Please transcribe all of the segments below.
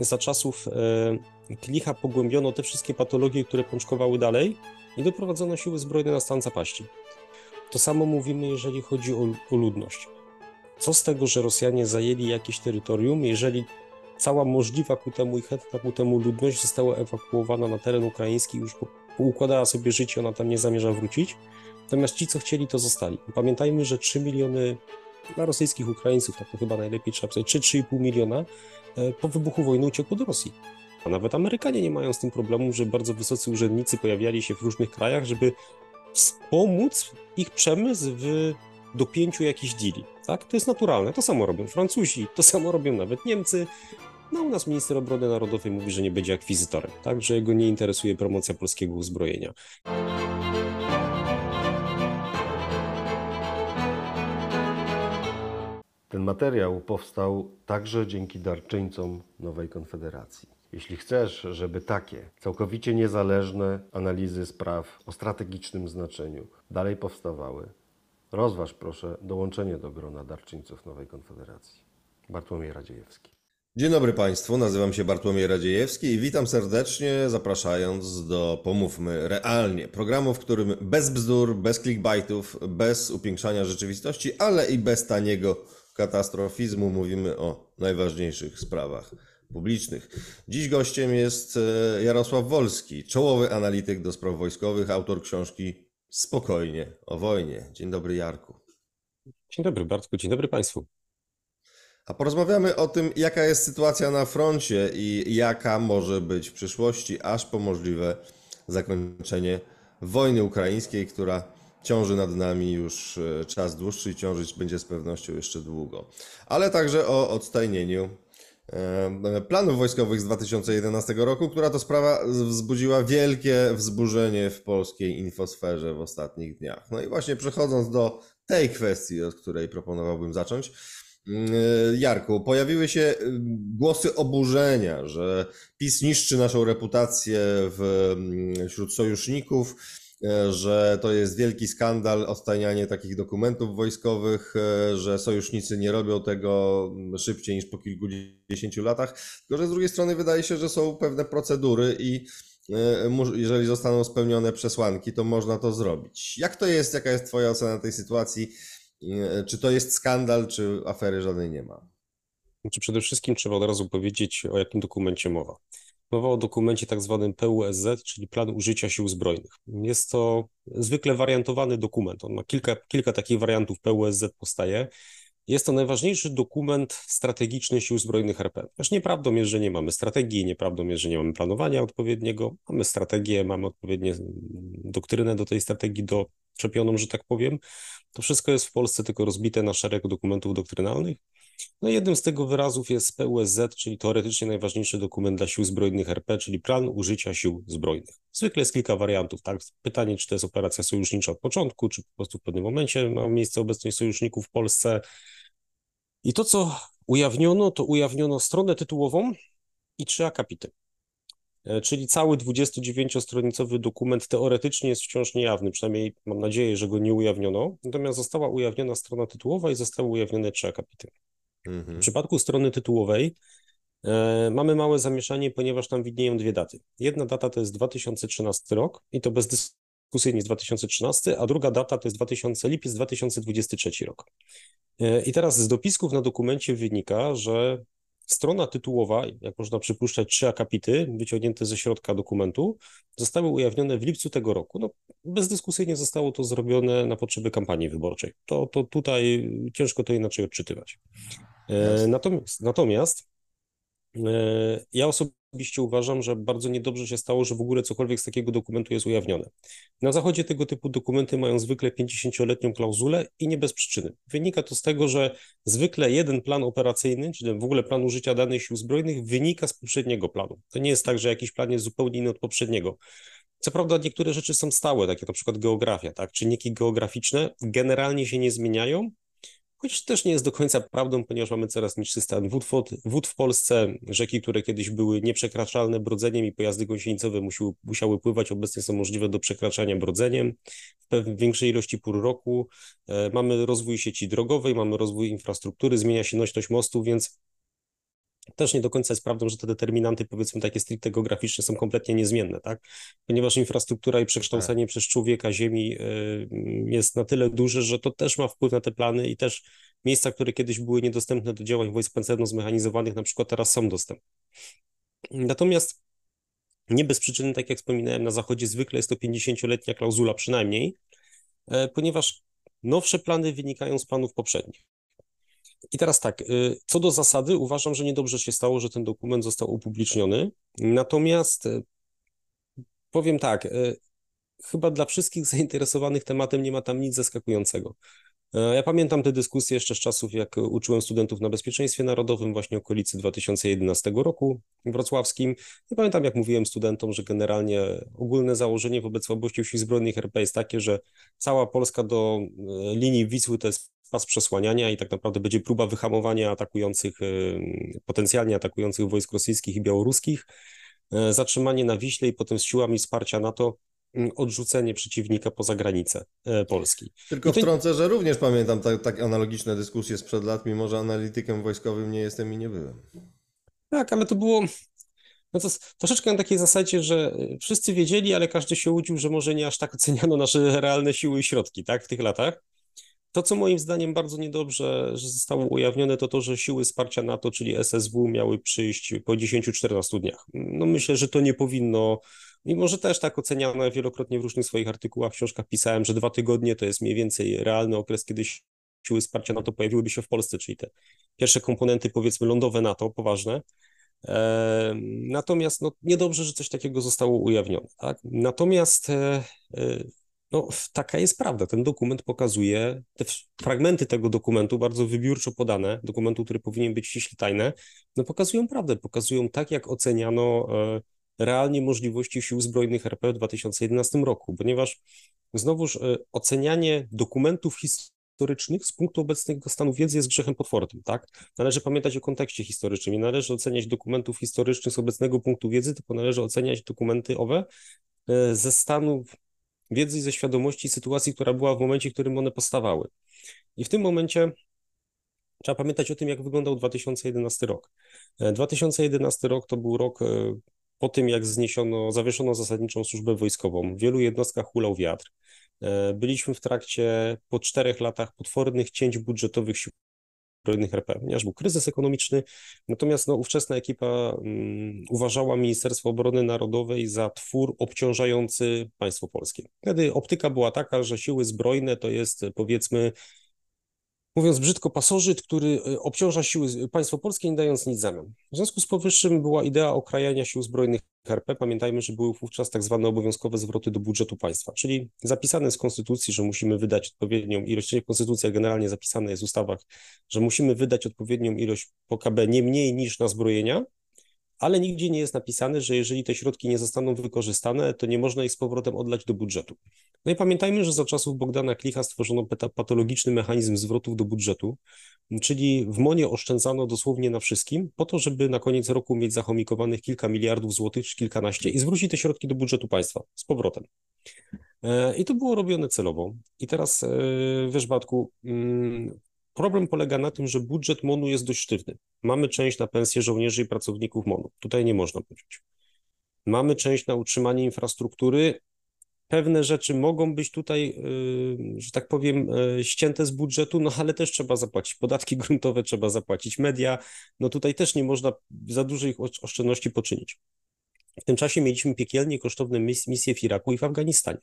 za czasów e, Klicha pogłębiono te wszystkie patologie, które pączkowały dalej i doprowadzono siły zbrojne na stan zapaści. To samo mówimy, jeżeli chodzi o, o ludność. Co z tego, że Rosjanie zajęli jakieś terytorium, jeżeli cała możliwa ku temu i chętna ku temu ludność została ewakuowana na teren ukraiński, już układała sobie życie, ona tam nie zamierza wrócić. Natomiast ci, co chcieli, to zostali. Pamiętajmy, że 3 miliony dla rosyjskich Ukraińców, tak to chyba najlepiej trzeba powiedzieć, 3-3,5 miliona e, po wybuchu wojny uciekło do Rosji. A nawet Amerykanie nie mają z tym problemu, że bardzo wysocy urzędnicy pojawiali się w różnych krajach, żeby wspomóc ich przemysł w dopięciu jakichś deali. Tak? To jest naturalne. To samo robią Francuzi, to samo robią nawet Niemcy. No u nas minister obrony narodowej mówi, że nie będzie akwizytorem, tak? że jego nie interesuje promocja polskiego uzbrojenia. Ten materiał powstał także dzięki darczyńcom Nowej Konfederacji. Jeśli chcesz, żeby takie całkowicie niezależne analizy spraw o strategicznym znaczeniu dalej powstawały, rozważ proszę dołączenie do grona darczyńców Nowej Konfederacji. Bartłomiej Radziejewski. Dzień dobry Państwu, nazywam się Bartłomiej Radziejewski i witam serdecznie, zapraszając do Pomówmy Realnie, programu, w którym bez bzdur, bez clickbaitów, bez upiększania rzeczywistości, ale i bez taniego katastrofizmu mówimy o najważniejszych sprawach publicznych. Dziś gościem jest e, Jarosław Wolski, czołowy analityk do spraw wojskowych, autor książki Spokojnie o wojnie. Dzień dobry Jarku. Dzień dobry Bartku, dzień dobry Państwu. A porozmawiamy o tym, jaka jest sytuacja na froncie i jaka może być w przyszłości, aż po możliwe zakończenie wojny ukraińskiej, która ciąży nad nami już e, czas dłuższy i ciążyć będzie z pewnością jeszcze długo. Ale także o odstajnieniu e, planów wojskowych z 2011 roku, która to sprawa wzbudziła wielkie wzburzenie w polskiej infosferze w ostatnich dniach. No i właśnie przechodząc do tej kwestii, od której proponowałbym zacząć, mm, Jarku, pojawiły się głosy oburzenia, że PiS niszczy naszą reputację mm, wśród sojuszników, E, że to jest wielki skandal odtajnianie takich dokumentów wojskowych, e, że sojusznicy nie robią tego szybciej niż po kilkudziesięciu latach, tylko że z drugiej strony wydaje się, że są pewne procedury i e, jeżeli zostaną spełnione przesłanki, to można to zrobić. Jak to jest, jaka jest Twoja ocena tej sytuacji? Czy to jest skandal, czy afery żadnej nie ma? Znaczy przede wszystkim trzeba od razu powiedzieć, o jakim dokumencie mowa. Mowa o dokumencie tak zwanym PUSZ, czyli Plan Użycia Sił Zbrojnych. Jest to zwykle wariantowany dokument. On ma kilka, kilka takich wariantów PUSZ powstaje. Jest to najważniejszy dokument strategiczny Sił Zbrojnych RP. Też nieprawdą jest, że nie mamy strategii, nieprawdą jest, że nie mamy planowania odpowiedniego. Mamy strategię, mamy odpowiednie doktrynę do tej strategii doczepioną, że tak powiem. To wszystko jest w Polsce tylko rozbite na szereg dokumentów doktrynalnych. No jednym z tego wyrazów jest PUSZ, czyli teoretycznie najważniejszy dokument dla sił zbrojnych RP, czyli plan użycia sił zbrojnych. Zwykle jest kilka wariantów, tak? Pytanie, czy to jest operacja sojusznicza od początku, czy po prostu w pewnym momencie ma miejsce obecność sojuszników w Polsce. I to, co ujawniono, to ujawniono stronę tytułową i trzy akapity. E, czyli cały 29-stronicowy dokument teoretycznie jest wciąż niejawny, przynajmniej mam nadzieję, że go nie ujawniono, natomiast została ujawniona strona tytułowa i zostały ujawnione trzy akapity. Mhm. W przypadku strony tytułowej e, mamy małe zamieszanie, ponieważ tam widnieją dwie daty. Jedna data to jest 2013 rok i to bezdyskusyjnie jest 2013, a druga data to jest 2000, lipiec 2023 rok. E, I teraz z dopisków na dokumencie wynika, że strona tytułowa, jak można przypuszczać, trzy akapity wyciągnięte ze środka dokumentu, zostały ujawnione w lipcu tego roku. No, bezdyskusyjnie zostało to zrobione na potrzeby kampanii wyborczej. To, to tutaj ciężko to inaczej odczytywać. E, natomiast, natomiast e, ja osobiście uważam, że bardzo niedobrze się stało, że w ogóle cokolwiek z takiego dokumentu jest ujawnione. Na Zachodzie tego typu dokumenty mają zwykle 50-letnią klauzulę i nie bez przyczyny. Wynika to z tego, że zwykle jeden plan operacyjny, czyli w ogóle plan użycia danych sił zbrojnych, wynika z poprzedniego planu. To nie jest tak, że jakiś plan jest zupełnie inny od poprzedniego. Co prawda niektóre rzeczy są stałe, takie na przykład geografia, tak? Czynniki geograficzne generalnie się nie zmieniają, choć też nie jest do końca prawdą, ponieważ mamy coraz niższy stan wód, wód w Polsce. Rzeki, które kiedyś były nieprzekraczalne brodzeniem i pojazdy gąsienicowe musiały, musiały pływać, obecnie są możliwe do przekraczania brodzeniem w większej ilości pór roku. E, mamy rozwój sieci drogowej, mamy rozwój infrastruktury, zmienia się nośność mostu, więc też nie do końca jest prawdą, że te determinanty, powiedzmy takie stricte geograficzne, są kompletnie niezmienne, tak? Ponieważ infrastruktura i przekształcenie tak. przez człowieka ziemi y, jest na tyle duże, że to też ma wpływ na te plany i też miejsca, które kiedyś były niedostępne do działań wojsk pancerno-zmechanizowanych, na przykład teraz są dostępne. Natomiast nie bez przyczyny, tak jak wspominałem, na Zachodzie zwykle jest to 50-letnia klauzula przynajmniej, e, ponieważ nowsze plany wynikają z planów poprzednich. I teraz tak, y, co do zasady, uważam, że niedobrze się stało, że ten dokument został upubliczniony. Natomiast y, powiem tak, y, chyba dla wszystkich zainteresowanych tematem nie ma tam nic zaskakującego. Ja pamiętam te dyskusje jeszcze z czasów, jak uczyłem studentów na bezpieczeństwie narodowym, właśnie okolicy 2011 roku wrocławskim. I pamiętam, jak mówiłem studentom, że generalnie ogólne założenie wobec słabości sił zbrojnych RP jest takie, że cała Polska do linii Wisły to jest pas przesłaniania i tak naprawdę będzie próba wyhamowania atakujących, y, potencjalnie atakujących wojsk rosyjskich i białoruskich, y, zatrzymanie na Wiśle i potem z siłami wsparcia NATO y, odrzucenie przeciwnika poza granicę Polski. Tylko to... wtrącę, że również pamiętam tak, tak analogiczne dyskusje sprzed lat, mimo że analitykiem wojskowym nie jestem i nie byłem. Tak, ale to było no to troszeczkę na takiej zasadzie, że wszyscy wiedzieli, ale każdy się łudził, że może nie aż tak oceniano nasze realne siły i środki, tak, w tych latach. To, co moim zdaniem bardzo niedobrze, że zostało ujawnione, to to, że siły wsparcia NATO, czyli SSW, miały przyjść po 10-14 dniach. No myślę, że to nie powinno, mimo że też tak oceniane wielokrotnie w różnych swoich artykułach, książkach pisałem, że dwa tygodnie to jest mniej więcej realny okres, kiedy siły wsparcia NATO pojawiłyby się w Polsce, czyli te pierwsze komponenty, powiedzmy, lądowe NATO, poważne. Natomiast no, niedobrze, że coś takiego zostało ujawnione. Tak? Natomiast e, e, no, taka jest prawda. Ten dokument pokazuje, te fragmenty tego dokumentu, bardzo wybiórczo podane, dokumentu, który powinien być ściśle tajne, no pokazują prawdę, pokazują tak, jak oceniano e, realnie możliwości sił zbrojnych RP w 2011 roku, ponieważ znowuż e, ocenianie dokumentów historycznych z punktu obecnego stanu wiedzy jest grzechem potwornym, tak? Należy pamiętać o kontekście historycznym. Nie należy oceniać dokumentów historycznych z obecnego punktu wiedzy, tylko należy oceniać dokumenty owe e, ze stanu wiedzy i ze świadomości sytuacji, która była w momencie, w którym one powstawały. I w tym momencie trzeba pamiętać o tym, jak wyglądał 2011 rok. 2011 e, rok to był rok e, po tym, jak zniesiono, zawieszono zasadniczą służbę wojskową. W wielu jednostkach hulał wiatr. E, byliśmy w trakcie po czterech latach potwornych cięć budżetowych sił zbrojnych RP, ponieważ był kryzys ekonomiczny, natomiast no, ówczesna ekipa um, uważała Ministerstwo Obrony Narodowej za twór obciążający państwo polskie. Wtedy optyka była taka, że siły zbrojne to jest powiedzmy mówiąc brzydko, pasożyt, który e, obciąża siły państwo polskie, nie dając nic zamian. W związku z powyższym była idea okrajania sił zbrojnych RP. Pamiętajmy, że były wówczas tak zwane obowiązkowe zwroty do budżetu państwa, czyli zapisane z konstytucji, że musimy wydać odpowiednią ilość, konstytucja generalnie zapisana jest w ustawach, że musimy wydać odpowiednią ilość PKB nie mniej niż na zbrojenia, ale nigdzie nie jest napisane, że jeżeli te środki nie zostaną wykorzystane, to nie można ich z powrotem odlać do budżetu. No i pamiętajmy, że za czasów Bogdana Klicha stworzono patologiczny mechanizm zwrotów do budżetu, czyli w MONie oszczędzano dosłownie na wszystkim, po to, żeby na koniec roku mieć zachomikowanych kilka miliardów złotych czy kilkanaście i zwrócić te środki do budżetu państwa z powrotem. E, I to było robione celowo. I teraz, e, wiesz, Batku, mm, Problem polega na tym, że budżet MONU jest dość sztywny. Mamy część na pensje żołnierzy i pracowników MONU. Tutaj nie można powiedzieć. Mamy część na utrzymanie infrastruktury. Pewne rzeczy mogą być tutaj, y, że tak powiem, y, ścięte z budżetu, no ale też trzeba zapłacić. Podatki gruntowe trzeba zapłacić, media. No tutaj też nie można za dużych oszczędności poczynić. W tym czasie mieliśmy piekielnie kosztowne misje w Iraku i w Afganistanie.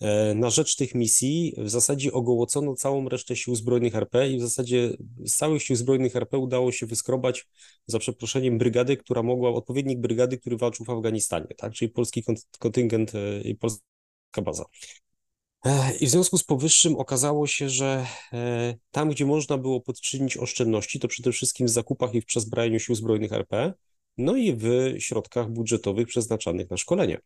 E, na rzecz tych misji w zasadzie ogołocono całą resztę sił zbrojnych RP i w zasadzie z całych sił zbrojnych RP udało się wyskrobać, za przeproszeniem, brygadę, która mogła, odpowiednik brygady, który walczył w Afganistanie, tak? czyli polski kontyngent e, i polska baza. E, I w związku z powyższym okazało się, że tam, gdzie można było podczynić oszczędności, to przede wszystkim w zakupach i w przezbrajaniu sił zbrojnych RP, no i w środkach budżetowych przeznaczanych na szkolenie.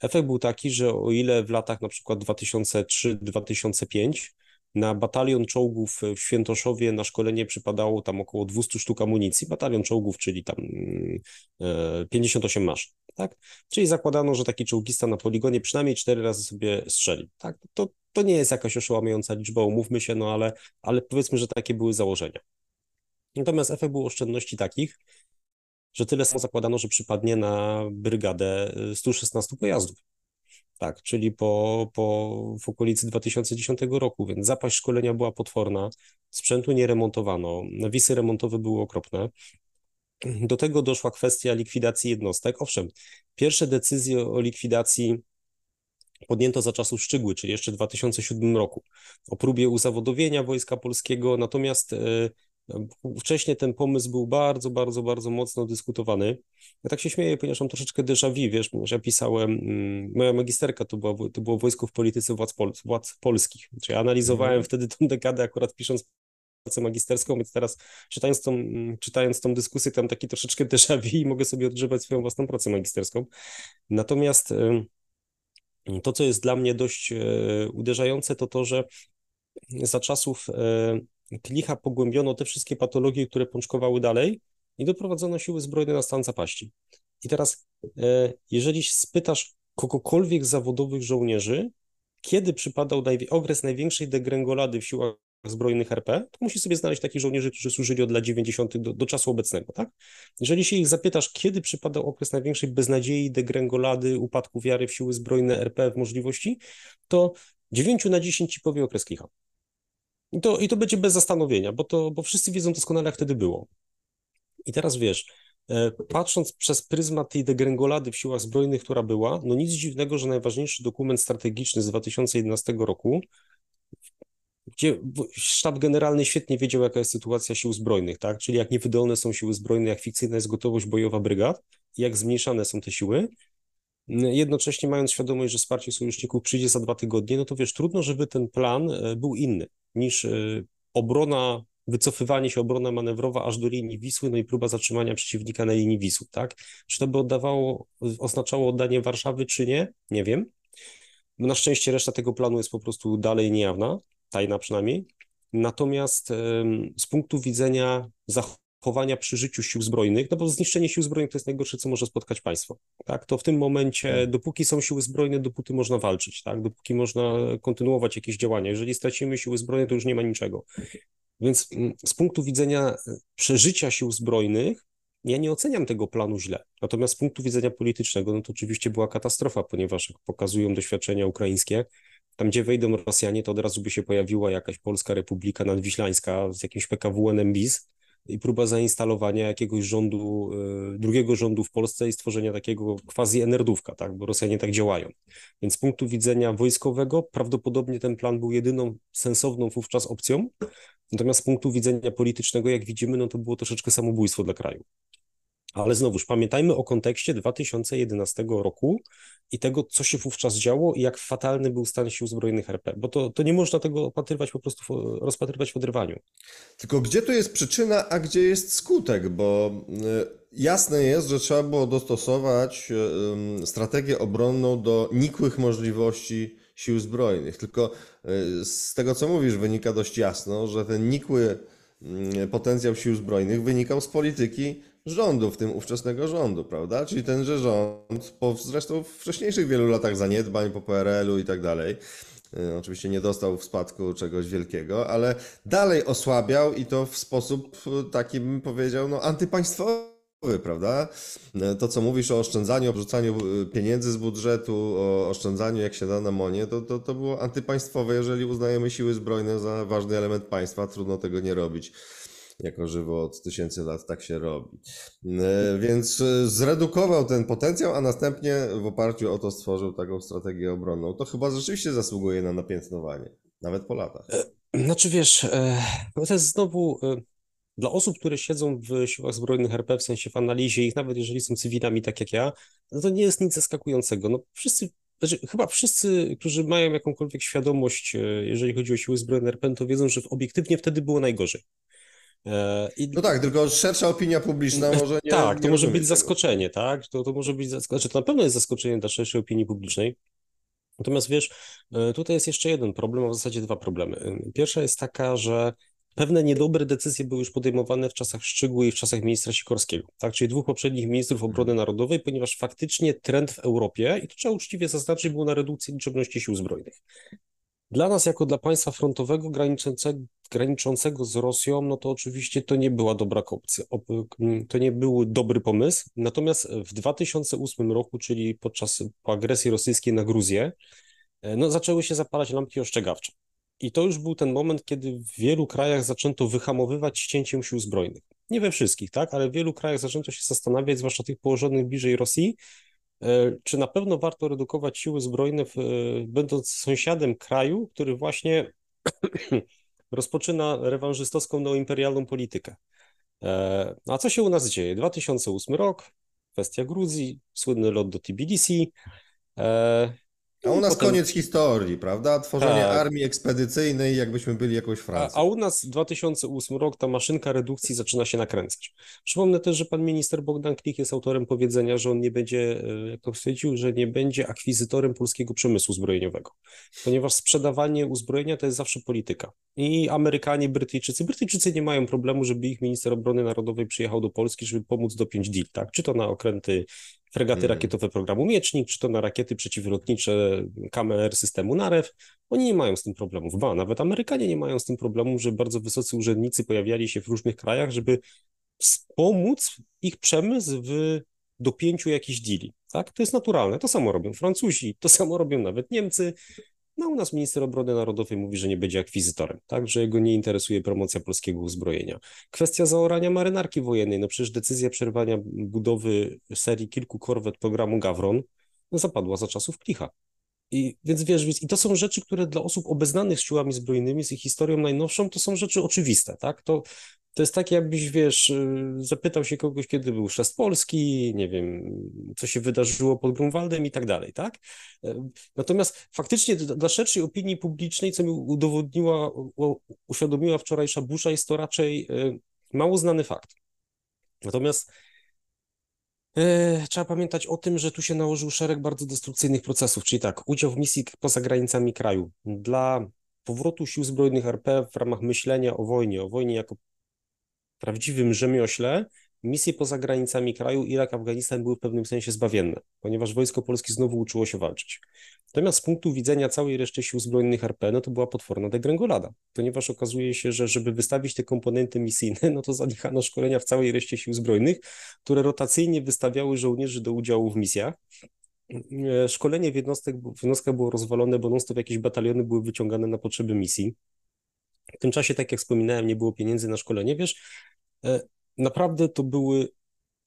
Efekt był taki, że o ile w latach na przykład 2003-2005 na batalion czołgów w Świętoszowie na szkolenie przypadało tam około 200 sztuk amunicji, batalion czołgów, czyli tam 58 mm, e, maszyn, tak? Czyli zakładano, że taki czołgista na poligonie przynajmniej cztery razy sobie strzeli, tak? To, to nie jest jakaś oszałamiająca liczba, umówmy się, no ale, ale powiedzmy, że takie były założenia. Natomiast efekt był oszczędności takich, że tyle samo zakładano, że przypadnie na brygadę 116 pojazdów. Tak, czyli po, po, w okolicy 2010 roku, więc zapaść szkolenia była potworna, sprzętu nie remontowano, nawisy remontowe były okropne. Do tego doszła kwestia likwidacji jednostek. Owszem, pierwsze decyzje o likwidacji podjęto za czasów Szczygły, czyli jeszcze w 2007 roku, o próbie uzawodowienia Wojska Polskiego, natomiast e, Wcześniej ten pomysł był bardzo, bardzo, bardzo mocno dyskutowany. Ja tak się śmieję, ponieważ mam troszeczkę déjà vu, wiesz, ponieważ ja pisałem, mm, moja magisterka to, była, to było wojsko w polityce władz, pol, władz polskich, czyli ja analizowałem mm. wtedy tę dekadę akurat pisząc pracę magisterską, więc teraz czytając tą, mm, czytając tą dyskusję, tam taki troszeczkę déjà vu i mogę sobie odgrzewać swoją własną pracę magisterską. Natomiast to, co jest dla mnie dość e, uderzające, to to, że za czasów e, Klicha pogłębiono te wszystkie patologie, które pączkowały dalej i doprowadzono siły zbrojne na stan zapaści. I teraz, e, jeżeli spytasz kogokolwiek z zawodowych żołnierzy, kiedy przypadał okres największej degrengolady w siłach zbrojnych RP, to musi sobie znaleźć takich żołnierzy, którzy służyli od lat 90. Do, do, czasu obecnego, tak? Jeżeli się ich zapytasz, kiedy przypadał okres największej beznadziei, degrengolady, upadku wiary w siły zbrojne RP, w możliwości, to 9 na 10 ci powie okres Klicha. I to, I to będzie bez zastanowienia, bo, to, bo wszyscy wiedzą doskonale, jak wtedy było. I teraz wiesz, e, patrząc przez pryzmat tej degrengolady w siłach zbrojnych, która była, no nic dziwnego, że najważniejszy dokument strategiczny z 2011 roku, gdzie sztab generalny świetnie wiedział, jaka jest sytuacja sił zbrojnych, tak? Czyli jak niewydolne są siły zbrojne, jak fikcyjna jest gotowość bojowa brygad, jak zmniejszane są te siły, jednocześnie mając świadomość, że wsparcie sojuszników przyjdzie za dwa tygodnie, no to wiesz, trudno, żeby ten plan e, był inny niż e, obrona, wycofywanie się, obrona manewrowa aż do linii Wisły, no i próba zatrzymania przeciwnika na linii Wisły, tak? Czy to by oddawało, oznaczało oddanie Warszawy, czy nie? Nie wiem. No na szczęście reszta tego planu jest po prostu dalej niejawna, tajna przynajmniej. Natomiast z punktu widzenia zachowania, chowania przy życiu sił zbrojnych, no bo zniszczenie sił zbrojnych to jest najgorsze, co może spotkać państwo, tak, to w tym momencie, tak. dopóki są siły zbrojne, dopóty można walczyć, tak, dopóki można kontynuować jakieś działania, jeżeli stracimy siły zbrojne, to już nie ma niczego. Więc mm, z punktu widzenia e, przeżycia sił zbrojnych, ja nie oceniam tego planu źle. Natomiast z punktu widzenia politycznego, no to oczywiście była katastrofa, ponieważ jak pokazują doświadczenia ukraińskie, tam gdzie wejdą Rosjanie, to od razu by się pojawiła jakaś Polska Republika Nadwiślańska z jakimś PKW-em BIS, i próba zainstalowania jakiegoś rządu, e, drugiego rządu w Polsce i stworzenia takiego quasi enerdówka, tak, bo Rosjanie tak działają. Więc z punktu widzenia wojskowego prawdopodobnie ten plan był jedyną sensowną wówczas opcją, natomiast z punktu widzenia politycznego, jak widzimy, no to było troszeczkę samobójstwo dla kraju. Ale znowuż pamiętajmy o kontekście 2011 roku i tego, co się wówczas działo i jak fatalny był stan sił zbrojnych RP, bo to, to nie można tego opatrywać po prostu, rozpatrywać w oderwaniu. Tylko gdzie tu jest przyczyna, a gdzie jest skutek, bo y, jasne jest, że trzeba było dostosować y, strategię obronną do nikłych możliwości sił zbrojnych. Tylko y, z tego, co mówisz, wynika dość jasno, że ten nikły potencjał sił zbrojnych wynikał z polityki rządu, w tym ówczesnego rządu, prawda? Czyli tenże rząd, po zresztą wcześniejszych wielu latach zaniedbań, po PRL-u i tak dalej, y, oczywiście nie dostał w spadku czegoś wielkiego, ale dalej osłabiał i to w sposób y, taki, bym powiedział, no antypaństwowy prawda? Y, to, co mówisz o oszczędzaniu, o wrzucaniu pieniędzy z budżetu, o oszczędzaniu, jak się da na monie, to, to, to było antypaństwowe. Jeżeli uznajemy siły zbrojne za ważny element państwa, trudno tego nie robić jako żywo od tysięcy lat tak się robi. E, więc e, zredukował ten potencjał, a następnie w oparciu o to stworzył taką strategię obronną. To chyba rzeczywiście zasługuje na napiętnowanie, nawet po latach. E, znaczy wiesz, to jest znowu dla osób, które siedzą w siłach zbrojnych RP, w sensie w analizie ich, nawet jeżeli są cywilami tak jak ja, no to nie jest nic zaskakującego. No wszyscy znaczy, chyba wszyscy, którzy mają jakąkolwiek świadomość, jeżeli chodzi o siły zbrojne RP, to wiedzą, że obiektywnie wtedy było najgorzej. E, I... No tak, tylko szersza opinia publiczna może nie. Tak, to może być tego. zaskoczenie, tak? To, to może być zaskoczenie, znaczy, to na pewno jest zaskoczenie dla szerszej opinii publicznej. Natomiast wiesz, e, tutaj jest jeszcze jeden problem, a w zasadzie dwa problemy. E, pierwsza jest taka, że pewne niedobre decyzje były już podejmowane w czasach Szczygły i w czasach ministra Sikorskiego, tak? czyli dwóch poprzednich ministrów obrony narodowej, ponieważ faktycznie trend w Europie, i to trzeba uczciwie zaznaczyć, był na redukcji liczebności sił zbrojnych. Dla nas, jako dla państwa frontowego graniczącego, graniczącego z Rosją, no to oczywiście to nie była dobra opcja, to nie był dobry pomysł. Natomiast w 2008 roku, czyli podczas po agresji rosyjskiej na Gruzję, e, no zaczęły się zapalać lampki ostrzegawcze. I to już był ten moment, kiedy w wielu krajach zaczęto wyhamowywać ścięciem sił zbrojnych. Nie we wszystkich, tak, ale w wielu krajach zaczęto się zastanawiać, zwłaszcza tych położonych bliżej Rosji, czy na pewno warto redukować siły zbrojne, w, e, będąc sąsiadem kraju, który właśnie rozpoczyna rewanżystowską neoimperialną politykę. E, a co się u nas dzieje? 2008 rok, kwestia Gruzji, słynny lot do Tbilisi, a u nas potem... koniec historii, prawda? Tworzenie tak. armii ekspedycyjnej, jakbyśmy byli jakąś Francją. A, a, u nas 2008 rok ta maszynka redukcji zaczyna się nakręcać. Przypomnę też, że pan minister Bogdan Klik jest autorem powiedzenia, że on nie będzie, e, jak to stwierdził, że nie będzie akwizytorem polskiego przemysłu zbrojeniowego, ponieważ sprzedawanie uzbrojenia to jest zawsze polityka. I Amerykanie, Brytyjczycy, Brytyjczycy nie mają problemu, żeby ich minister obrony narodowej przyjechał do Polski, żeby pomóc dopiąć deal, tak? Czy to na okręty fregaty mm. rakietowe programu Miecznik, czy to na rakiety przeciwlotnicze KMR systemu NAREW, oni nie mają z tym problemów. Ba, nawet Amerykanie nie mają z tym problemu, że bardzo wysocy urzędnicy pojawiali się w różnych krajach, żeby wspomóc ich przemysł w dopięciu jakichś deali. Tak? To jest naturalne. To samo robią Francuzi, to samo robią nawet Niemcy. No u nas minister obrony narodowej mówi, że nie będzie akwizytorem, tak, że jego nie interesuje promocja polskiego uzbrojenia. Kwestia zaorania marynarki wojennej, no przecież decyzja przerwania budowy serii kilku korwet programu Gawron no, zapadła za czasów Klicha. I, więc wiesz, i to są rzeczy, które dla osób obeznanych z siłami zbrojnymi, z ich historią najnowszą, to są rzeczy oczywiste, tak? To to jest tak, jakbyś, wiesz, y, zapytał się kogoś, kiedy był chrzest Polski, nie wiem, co się wydarzyło pod Grunwaldem i tak dalej, tak? E, natomiast faktycznie dla szerszej opinii publicznej, co mi udowodniła, uświadomiła wczorajsza burza, jest to raczej e, mało znany fakt. Natomiast Trzeba pamiętać o tym, że tu się nałożył szereg bardzo destrukcyjnych procesów, czyli tak, udział w misji poza granicami kraju. Dla powrotu sił zbrojnych RP w ramach myślenia o wojnie, o wojnie jako prawdziwym rzemiośle misje poza granicami kraju Irak, Afganistan były w pewnym sensie zbawienne, ponieważ wojsko polskie znowu uczyło się walczyć. Natomiast z punktu widzenia całej reszty sił zbrojnych RP, no to była potworna degrengolada, ponieważ okazuje się, że żeby wystawić te komponenty misyjne, no to zaniechano szkolenia w całej reszcie sił zbrojnych, które rotacyjnie wystawiały żołnierzy do udziału w misjach. Szkolenie w, jednostek, w jednostkach było rozwalone, bo non jakieś bataliony były wyciągane na potrzeby misji. W tym czasie, tak jak wspominałem, nie było pieniędzy na szkolenie, wiesz, E, naprawdę to były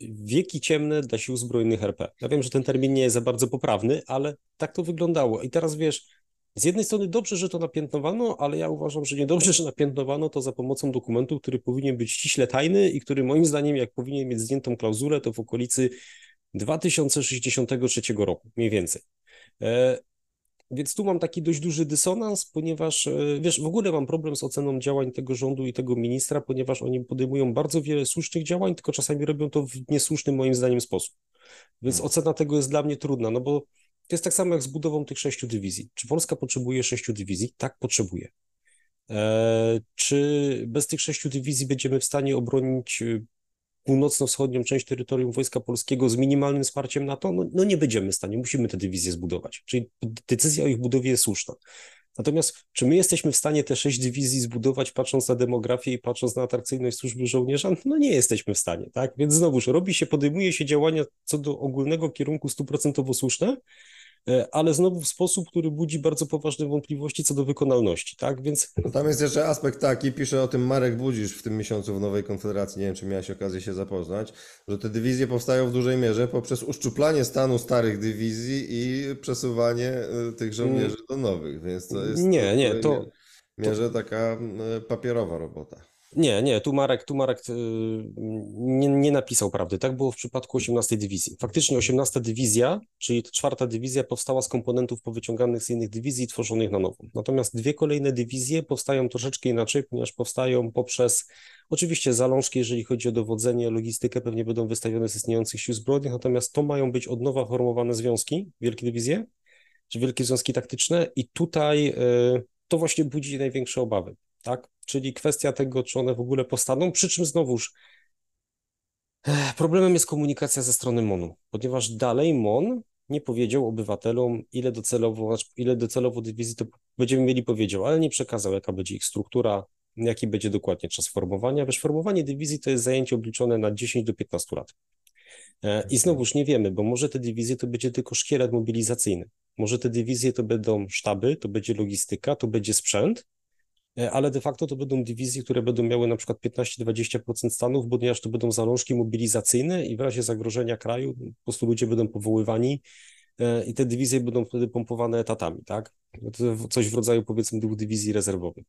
wieki ciemne dla sił zbrojnych RP. Ja wiem, że ten termin nie jest za bardzo poprawny, ale tak to wyglądało. I teraz wiesz, z jednej strony dobrze, że to napiętnowano, ale ja uważam, że niedobrze, że napiętnowano to za pomocą dokumentu, który powinien być ściśle tajny i który moim zdaniem, jak powinien mieć zdjętą klauzulę, to w okolicy 2063 roku, mniej więcej. Więc tu mam taki dość duży dysonans, ponieważ e, wiesz, w ogóle mam problem z oceną działań tego rządu i tego ministra, ponieważ oni podejmują bardzo wiele słusznych działań, tylko czasami robią to w niesłuszny moim zdaniem sposób. Więc hmm. ocena tego jest dla mnie trudna, no bo to jest tak samo jak z budową tych sześciu dywizji. Czy Polska potrzebuje sześciu dywizji? Tak, potrzebuje. E, czy bez tych sześciu dywizji będziemy w stanie obronić e, północno-wschodnią część terytorium Wojska Polskiego z minimalnym wsparciem NATO, no, no nie będziemy w stanie, musimy te dywizje zbudować. Czyli decyzja o ich budowie jest słuszna. Natomiast czy my jesteśmy w stanie te sześć dywizji zbudować, patrząc na demografię i patrząc na atrakcyjność służby żołnierza? No nie jesteśmy w stanie, tak? Więc znowuż robi się, podejmuje się działania co do ogólnego kierunku stuprocentowo słuszne, ale znowu w sposób, który budzi bardzo poważne wątpliwości co do wykonalności, tak? Więc... No tam jest jeszcze aspekt taki, pisze o tym Marek Budzisz w tym miesiącu w Nowej Konfederacji, nie wiem, czy miałeś okazję się zapoznać, że te dywizje powstają w dużej mierze poprzez uszczuplanie stanu starych dywizji i przesuwanie e, tych żołnierzy do nowych, więc to jest... Nie, nie, to... Mierze taka e, papierowa robota. Nie, nie, tu Marek, tu Marek y, nie, nie, napisał prawdy. Tak było w przypadku 18 dywizji. Faktycznie 18 dywizja, czyli czwarta dywizja powstała z komponentów powyciąganych z innych dywizji tworzonych na nowo. Natomiast dwie kolejne dywizje powstają troszeczkę inaczej, ponieważ powstają poprzez oczywiście zalążki, jeżeli chodzi o dowodzenie, logistykę, pewnie będą wystawione z istniejących sił zbrojnych, natomiast to mają być od nowa formowane związki, wielkie dywizje, czy wielkie związki taktyczne i tutaj y, to właśnie budzi największe obawy tak? Czyli kwestia tego, czy one w ogóle powstaną, przy czym znowuż problemem jest komunikacja ze strony MON-u, ponieważ dalej MON nie powiedział obywatelom, ile docelowo, znaczy ile docelowo dywizji to będziemy mieli powiedział, ale nie przekazał, jaka będzie ich struktura, jaki będzie dokładnie czas formowania. Wiesz, formowanie dywizji to jest zajęcie obliczone na 10 do 15 lat. E, I znowuż nie wiemy, bo może te dywizje to będzie tylko szkielet mobilizacyjny. Może te dywizje to będą sztaby, to będzie logistyka, to będzie sprzęt, ale de facto to będą dywizje, które będą miały na przykład 15-20% stanów, ponieważ to będą zalążki mobilizacyjne i w razie zagrożenia kraju po prostu ludzie będą powoływani e, i te dywizje będą wtedy pompowane etatami, tak? Coś w rodzaju powiedzmy dwóch dywizji rezerwowych.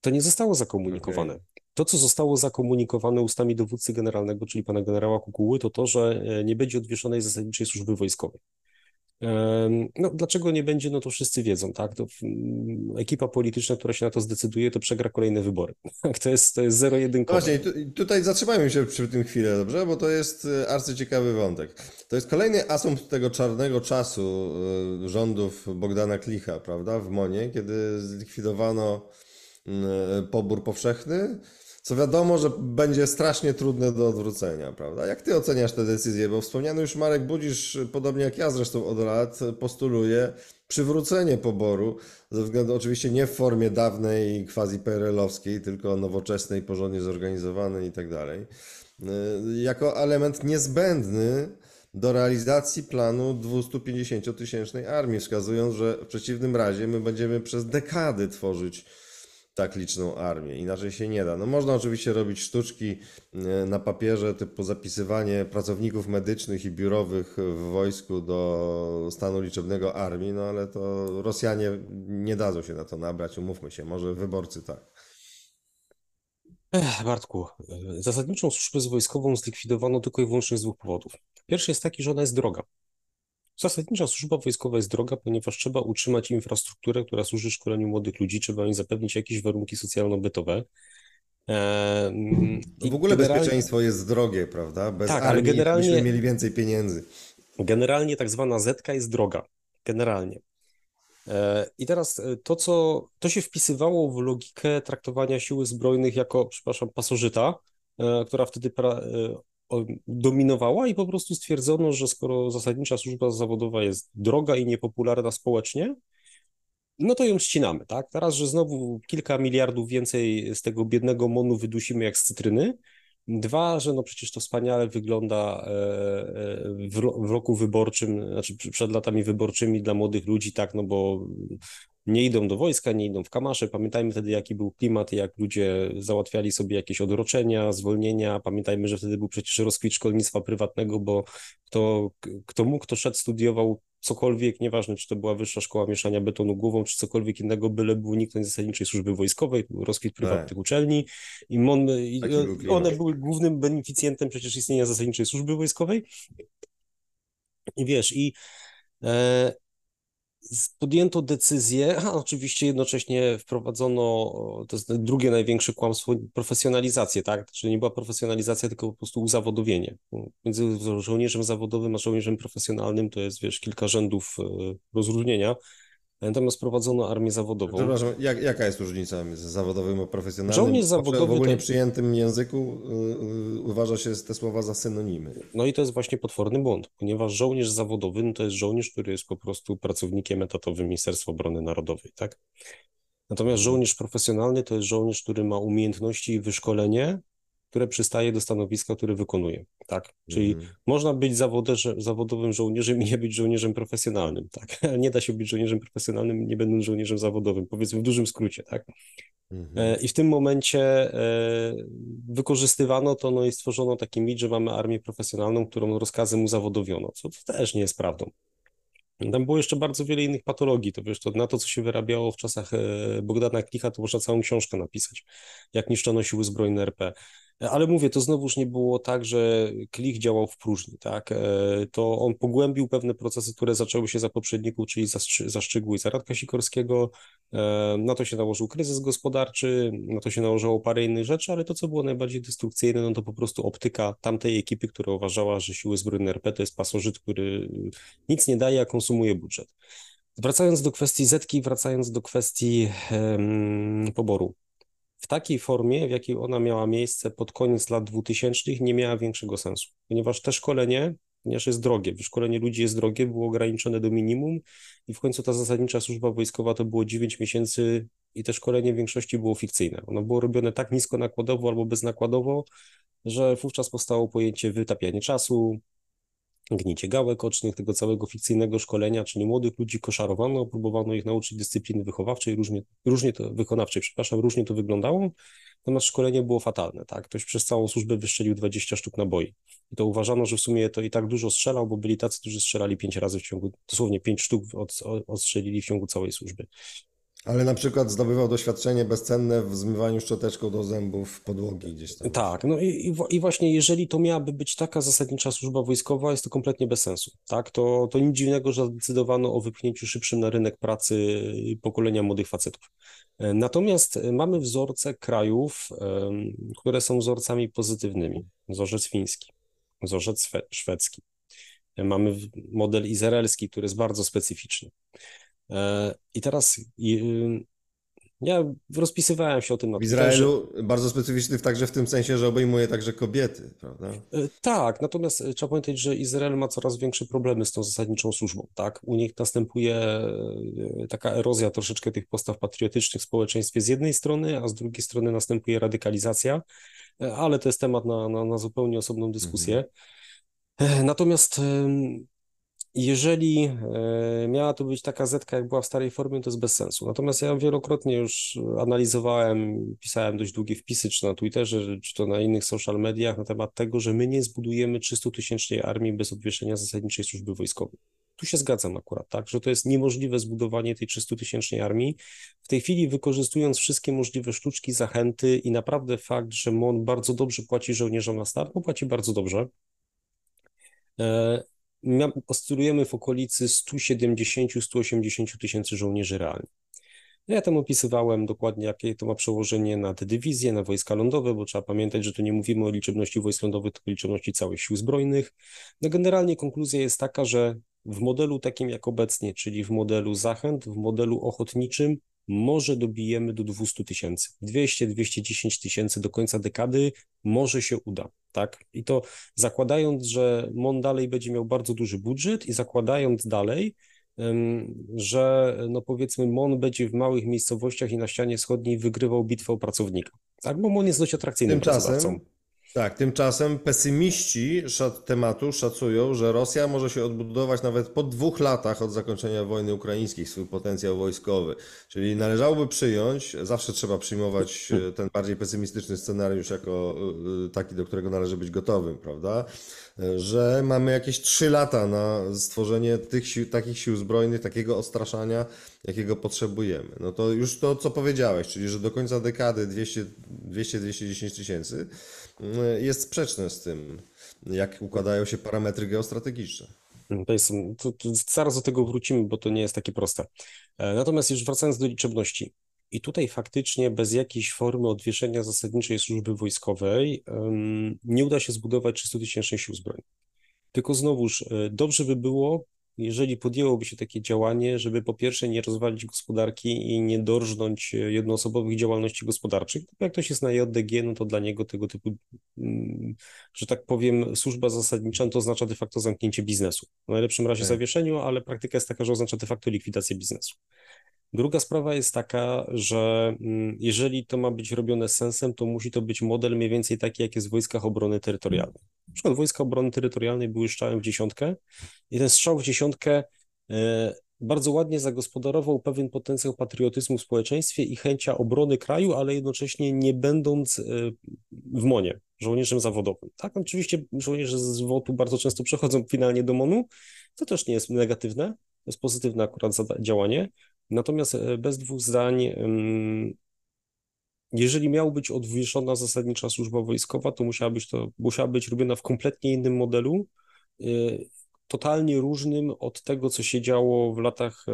To nie zostało zakomunikowane. Okay. To, co zostało zakomunikowane ustami dowódcy generalnego, czyli pana generała Kukuły, to to, że e, nie będzie odwieszonej zasadniczej służby wojskowej. No, dlaczego nie będzie, no to wszyscy wiedzą, tak? To ekipa polityczna, która się na to zdecyduje, to przegra kolejne wybory. To jest, to jest zero-jedynkowe. Właśnie, tu, tutaj zatrzymajmy się przy tym chwilę, dobrze? Bo to jest e, arcyciekawy wątek. To jest kolejny asumpt tego czarnego czasu e, rządów Bogdana Klicha, prawda? W Monie, kiedy zlikwidowano pobór powszechny, co wiadomo, że będzie strasznie trudne do odwrócenia, prawda? Jak ty oceniasz tę decyzję? Bo wspomniany już Marek Budzisz, podobnie jak ja zresztą od lat, postuluje przywrócenie poboru, ze względu oczywiście nie w formie dawnej, quasi PRL-owskiej, tylko nowoczesnej, porządnie zorganizowanej i tak dalej, y, jako element niezbędny do realizacji planu 250-tysięcznej armii, wskazując, że w przeciwnym razie my będziemy przez dekady tworzyć tak liczną armię. Inaczej się nie da. No można oczywiście robić sztuczki e, na papierze, typu zapisywanie pracowników medycznych i biurowych w wojsku do stanu liczebnego armii, no ale to Rosjanie nie dadzą się na to nabrać, umówmy się, może wyborcy tak. Ech, Bartku, e, zasadniczą służbę wojskową zlikwidowano tylko i wyłącznie z dwóch powodów. Pierwszy jest taki, że ona jest droga. Zasadnicza służba wojskowa jest droga, ponieważ trzeba utrzymać infrastrukturę, która służy szkoleniu młodych ludzi, trzeba im zapewnić jakieś warunki socjalno-bytowe. Eee, w ogóle generalnie... bezpieczeństwo jest drogie, prawda? Bez tak, ale generalnie byśmy mieli więcej pieniędzy. Generalnie tak zwana zetka jest droga. Generalnie. Eee, I teraz e, to, co to się wpisywało w logikę traktowania siły zbrojnych jako, przepraszam, pasożyta, e, która wtedy pra, e, dominowała i po prostu stwierdzono, że skoro zasadnicza służba zawodowa jest droga i niepopularna społecznie, no to ją ścinamy, tak? Teraz, że znowu kilka miliardów więcej z tego biednego monu wydusimy jak z cytryny. Dwa, że no przecież to wspaniale wygląda e, e, w roku wyborczym, znaczy przed latami wyborczymi dla młodych ludzi, tak, no bo nie idą do wojska, nie idą w kamasze. Pamiętajmy wtedy, jaki był klimat, jak ludzie załatwiali sobie jakieś odroczenia, zwolnienia. Pamiętajmy, że wtedy był przecież rozkwit szkolnictwa prywatnego, bo kto, kto mógł, kto szedł, studiował cokolwiek, nieważne czy to była wyższa szkoła mieszania betonu głową, czy cokolwiek innego, byle był uniknąć zasadniczej służby wojskowej, rozkwit prywatnych tak. uczelni i, mon, i one były głównym beneficjentem przecież istnienia zasadniczej służby wojskowej. I wiesz, i e, podjęto decyzję, a oczywiście jednocześnie wprowadzono, to jest drugie największe kłamstwo, profesjonalizację, tak? Czyli nie była profesjonalizacja, tylko po prostu uzawodowienie. Między żołnierzem zawodowym a żołnierzem profesjonalnym to jest, wiesz, kilka rzędów e, rozróżnienia. Natomiast prowadzono armię zawodową. Przepraszam, jak, jaka jest różnica między zawodowym a profesjonalnym? Żołnierz zawodowy w ogólnie to... przyjętym języku yy, uważa się te słowa za synonimy. No i to jest właśnie potworny błąd, ponieważ żołnierz zawodowy no to jest żołnierz, który jest po prostu pracownikiem etatowym Ministerstwa Obrony Narodowej, tak? Natomiast żołnierz profesjonalny to jest żołnierz, który ma umiejętności i wyszkolenie które przystaje do stanowiska, które wykonuje, tak? Czyli mm. można być zawodowym żołnierzem i nie być żołnierzem profesjonalnym, tak? Nie da się być żołnierzem profesjonalnym, nie będąc żołnierzem zawodowym, powiedzmy w dużym skrócie, tak? Mm. I w tym momencie e, wykorzystywano to, no i stworzono taki mit, że mamy armię profesjonalną, którą rozkazem uzawodowiono, co też nie jest prawdą. Tam było jeszcze bardzo wiele innych patologii, to wiesz, to na to, co się wyrabiało w czasach e, Bogdana Klicha, to można całą książkę napisać, jak niszczono siły zbrojne RP. Ale mówię, to znowuż nie było tak, że klik działał w próżni, tak? E, to on pogłębił pewne procesy, które zaczęły się za poprzedników, czyli za, za Szczygłu i za Radka Sikorskiego. E, na to się nałożył kryzys gospodarczy, na to się nałożyło parę innych rzeczy, ale to, co było najbardziej destrukcyjne, no to po prostu optyka tamtej ekipy, która uważała, że siły zbrojne RP to jest pasożyt, który nic nie daje, a konsumuje budżet. Wracając do kwestii Zetki, wracając do kwestii poboru w takiej formie, w jakiej ona miała miejsce pod koniec lat 2000, nie miała większego sensu, ponieważ te szkolenie ponieważ jest drogie. Wyszkolenie ludzi jest drogie, było ograniczone do minimum i w końcu ta zasadnicza służba wojskowa to było 9 miesięcy i te szkolenie w większości było fikcyjne. Ono było robione tak nisko nakładowo albo beznakładowo, że wówczas powstało pojęcie wytapianie czasu, gnicie gałek ocznych, tego całego fikcyjnego szkolenia, czyli młodych ludzi koszarowano, próbowano ich nauczyć dyscypliny wychowawczej, różnie, różnie to, wykonawczej, przepraszam, różnie to wyglądało, natomiast szkolenie było fatalne, tak, ktoś przez całą służbę wystrzelił 20 sztuk naboi. I to uważano, że w sumie to i tak dużo strzelał, bo byli tacy, którzy strzelali 5 razy w ciągu, dosłownie 5 sztuk od, odstrzelili w ciągu całej służby. Ale na przykład zdobywał doświadczenie bezcenne w zmywaniu szczoteczką do zębów podłogi gdzieś tam. Tak, no i, i właśnie jeżeli to miałaby być taka zasadnicza służba wojskowa, jest to kompletnie bez sensu, tak? To, to nic dziwnego, że zdecydowano o wypchnięciu szybszym na rynek pracy pokolenia młodych facetów. Natomiast mamy wzorce krajów, które są wzorcami pozytywnymi. Wzorzec fiński, wzorzec szwedzki. Mamy model izraelski, który jest bardzo specyficzny. E, I teraz y, ja rozpisywałem się o tym na W Izraelu bardzo specyficzny także w tym sensie, że obejmuje także kobiety, prawda? E, tak, natomiast e, trzeba pamiętać, że Izrael ma coraz większe problemy z tą zasadniczą służbą, tak? U nich następuje taka erozja troszeczkę tych postaw patriotycznych w społeczeństwie z jednej strony, a z drugiej strony następuje radykalizacja, ale to jest temat na, na, na zupełnie osobną dyskusję. Mhm. Natomiast jeżeli e, miała to być taka zetka, jak była w starej formie, to jest bez sensu. Natomiast ja wielokrotnie już analizowałem, pisałem dość długie wpisy, czy na Twitterze, czy to na innych social mediach na temat tego, że my nie zbudujemy 300-tysięcznej armii bez obwieszenia zasadniczej służby wojskowej. Tu się zgadzam akurat, tak, że to jest niemożliwe zbudowanie tej 300-tysięcznej armii. W tej chwili wykorzystując wszystkie możliwe sztuczki, zachęty i naprawdę fakt, że MON bardzo dobrze płaci żołnierzom na start, bo płaci bardzo dobrze, e, oscylujemy w okolicy 170-180 tysięcy żołnierzy realnie. No ja tam opisywałem dokładnie, jakie to ma przełożenie na te dywizje, na wojska lądowe, bo trzeba pamiętać, że tu nie mówimy o liczebności wojsk lądowych, tylko liczebności całych sił zbrojnych. No generalnie konkluzja jest taka, że w modelu takim jak obecnie, czyli w modelu zachęt, w modelu ochotniczym, może dobijemy do 200 tysięcy. 200-210 tysięcy do końca dekady może się uda, tak? I to zakładając, że MON dalej będzie miał bardzo duży budżet i zakładając dalej, że no powiedzmy MON będzie w małych miejscowościach i na ścianie wschodniej wygrywał bitwę o pracownika, tak? Bo MON jest dość atrakcyjnym Tymczasem, pracodawcą. Tak, tymczasem pesymiści tematu szacują, że Rosja może się odbudować nawet po dwóch latach od zakończenia wojny ukraińskiej swój potencjał wojskowy. Czyli należałoby przyjąć, zawsze trzeba przyjmować e, ten bardziej pesymistyczny scenariusz jako e, e, taki, do którego należy być gotowym, prawda? Że mamy jakieś trzy lata na stworzenie tych sił, takich sił zbrojnych, takiego odstraszania, jakiego potrzebujemy. No to już to, co powiedziałeś, czyli że do końca dekady 200-210 tysięcy Y, jest sprzeczne z tym, jak układają się parametry geostrategiczne. To jest, to, to zaraz do tego wrócimy, bo to nie jest takie proste. E, natomiast już wracając do liczebności. I tutaj faktycznie bez jakiejś formy odwieszenia zasadniczej służby wojskowej nie uda się zbudować 300 tysięcznych sił zbrojnych. Tylko znowuż e, dobrze by było, jeżeli podjęłoby się takie działanie, żeby po pierwsze nie rozwalić gospodarki i nie dorżnąć e, jednoosobowych działalności gospodarczych, jak ktoś jest na JDG, no to dla niego tego typu, mm, że tak powiem, służba zasadnicza no to oznacza de facto zamknięcie biznesu. W najlepszym razie tak. zawieszeniu, ale praktyka jest taka, że oznacza de facto likwidację biznesu. Druga sprawa jest taka, że mm, jeżeli to ma być robione sensem, to musi to być model mniej więcej taki, jak jest w wojskach obrony terytorialnej. Na przykład wojska obrony terytorialnej były strzałem w dziesiątkę i ten strzał w dziesiątkę e, bardzo ładnie zagospodarował pewien potencjał patriotyzmu w społeczeństwie i chęcia obrony kraju, ale jednocześnie nie będąc e, w MONie, żołnierzem zawodowym. Tak, oczywiście żołnierze z WOT-u bardzo często przechodzą finalnie do MONu, to też nie jest negatywne, to jest pozytywne akurat działanie, Natomiast e, bez dwóch zdań, jeżeli miał być odwieszona zasadnicza służba wojskowa, to musiała być to musiała być robiona w kompletnie innym modelu, e, totalnie różnym od tego, co się działo w latach e,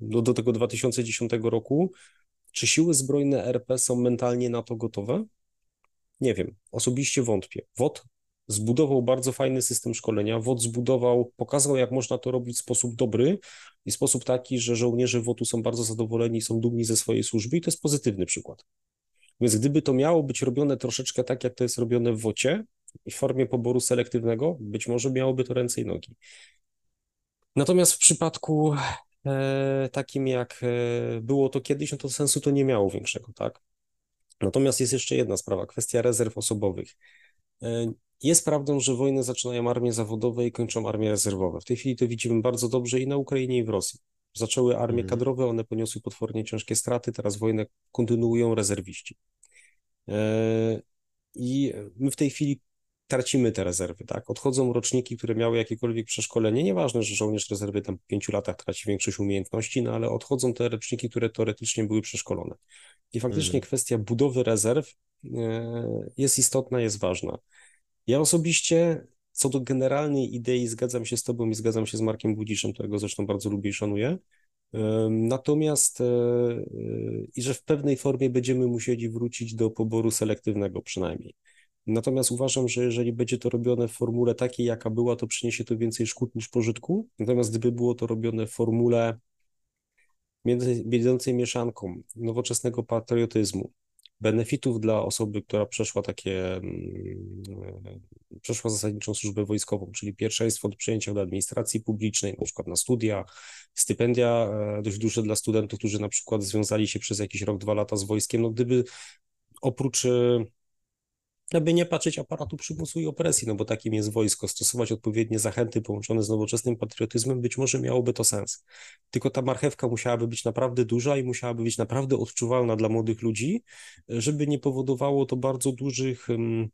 do, do tego 2010 roku. Czy siły zbrojne RP są mentalnie na to gotowe? Nie wiem, osobiście wątpię. WOT zbudował bardzo fajny system szkolenia. WOT zbudował, pokazał, jak można to robić w sposób dobry i sposób taki, że żołnierze WOT-u są bardzo zadowoleni, są dumni ze swojej służby i to jest pozytywny przykład. Więc gdyby to miało być robione troszeczkę tak, jak to jest robione w WOCie, w formie poboru selektywnego, być może miałoby to ręce i nogi. Natomiast w przypadku e, takim jak e, było to kiedyś, no to sensu to nie miało większego, tak? Natomiast jest jeszcze jedna sprawa, kwestia rezerw osobowych. E, jest prawdą, że wojny zaczynają armie zawodowe i kończą armie rezerwowe. W tej chwili to widzimy bardzo dobrze i na Ukrainie, i w Rosji. Zaczęły armie Mhm. kadrowe, one poniosły potwornie ciężkie straty, teraz wojnę kontynuują rezerwiści. E, I my w tej chwili tracimy te rezerwy, tak? Odchodzą roczniki, które miały jakiekolwiek przeszkolenie. Nieważne, że żołnierz rezerwy tam po pięciu latach traci większość umiejętności, no ale odchodzą te roczniki, które teoretycznie były przeszkolone. I faktycznie Mhm. kwestia budowy rezerw e, jest istotna, jest ważna. Ja osobiście co do generalnej idei zgadzam się z Tobą i zgadzam się z Markiem Budziszem, którego zresztą bardzo lubię i szanuję. Natomiast, e, e, i że w pewnej formie będziemy musieli wrócić do poboru selektywnego przynajmniej. Natomiast uważam, że jeżeli będzie to robione w formule takiej, jaka była, to przyniesie to więcej szkód niż pożytku. Natomiast gdyby było to robione w formule między- będącej mieszanką nowoczesnego patriotyzmu, benefitów dla osoby, która przeszła takie, mm, przeszła zasadniczą służbę wojskową, czyli pierwszeństwo do przyjęcia do administracji publicznej, na przykład na studia, stypendia e, dość duże dla studentów, którzy na przykład związali się przez jakiś rok, dwa lata z wojskiem, no gdyby oprócz e, aby nie patrzeć aparatu przymusu i opresji, no bo takim jest wojsko, stosować odpowiednie zachęty połączone z nowoczesnym patriotyzmem, być może miałoby to sens. Tylko ta marchewka musiałaby być naprawdę duża i musiałaby być naprawdę odczuwalna dla młodych ludzi, żeby nie powodowało to bardzo dużych mm,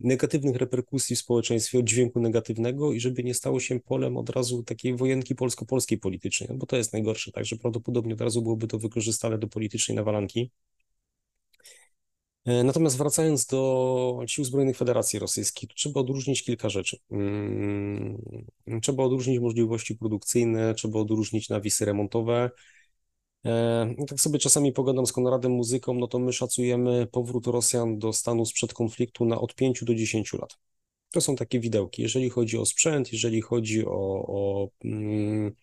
negatywnych reperkusji w społeczeństwie, oddźwięku negatywnego i żeby nie stało się polem od razu takiej wojenki polsko-polskiej politycznej, no bo to jest najgorsze, także prawdopodobnie od razu byłoby to wykorzystane do politycznej nawalanki. E, Natomiast wracając do Sił Zbrojnych Federacji Rosyjskiej, trzeba odróżnić kilka rzeczy. Mm, Trzeba odróżnić możliwości produkcyjne, trzeba odróżnić nawisy remontowe. E, Tak sobie czasami pogadam z Konradem Muzyką, no to my szacujemy powrót Rosjan do stanu sprzed konfliktu na od 5 do 10 lat. To są takie widełki, jeżeli chodzi o sprzęt, jeżeli chodzi o, o mm,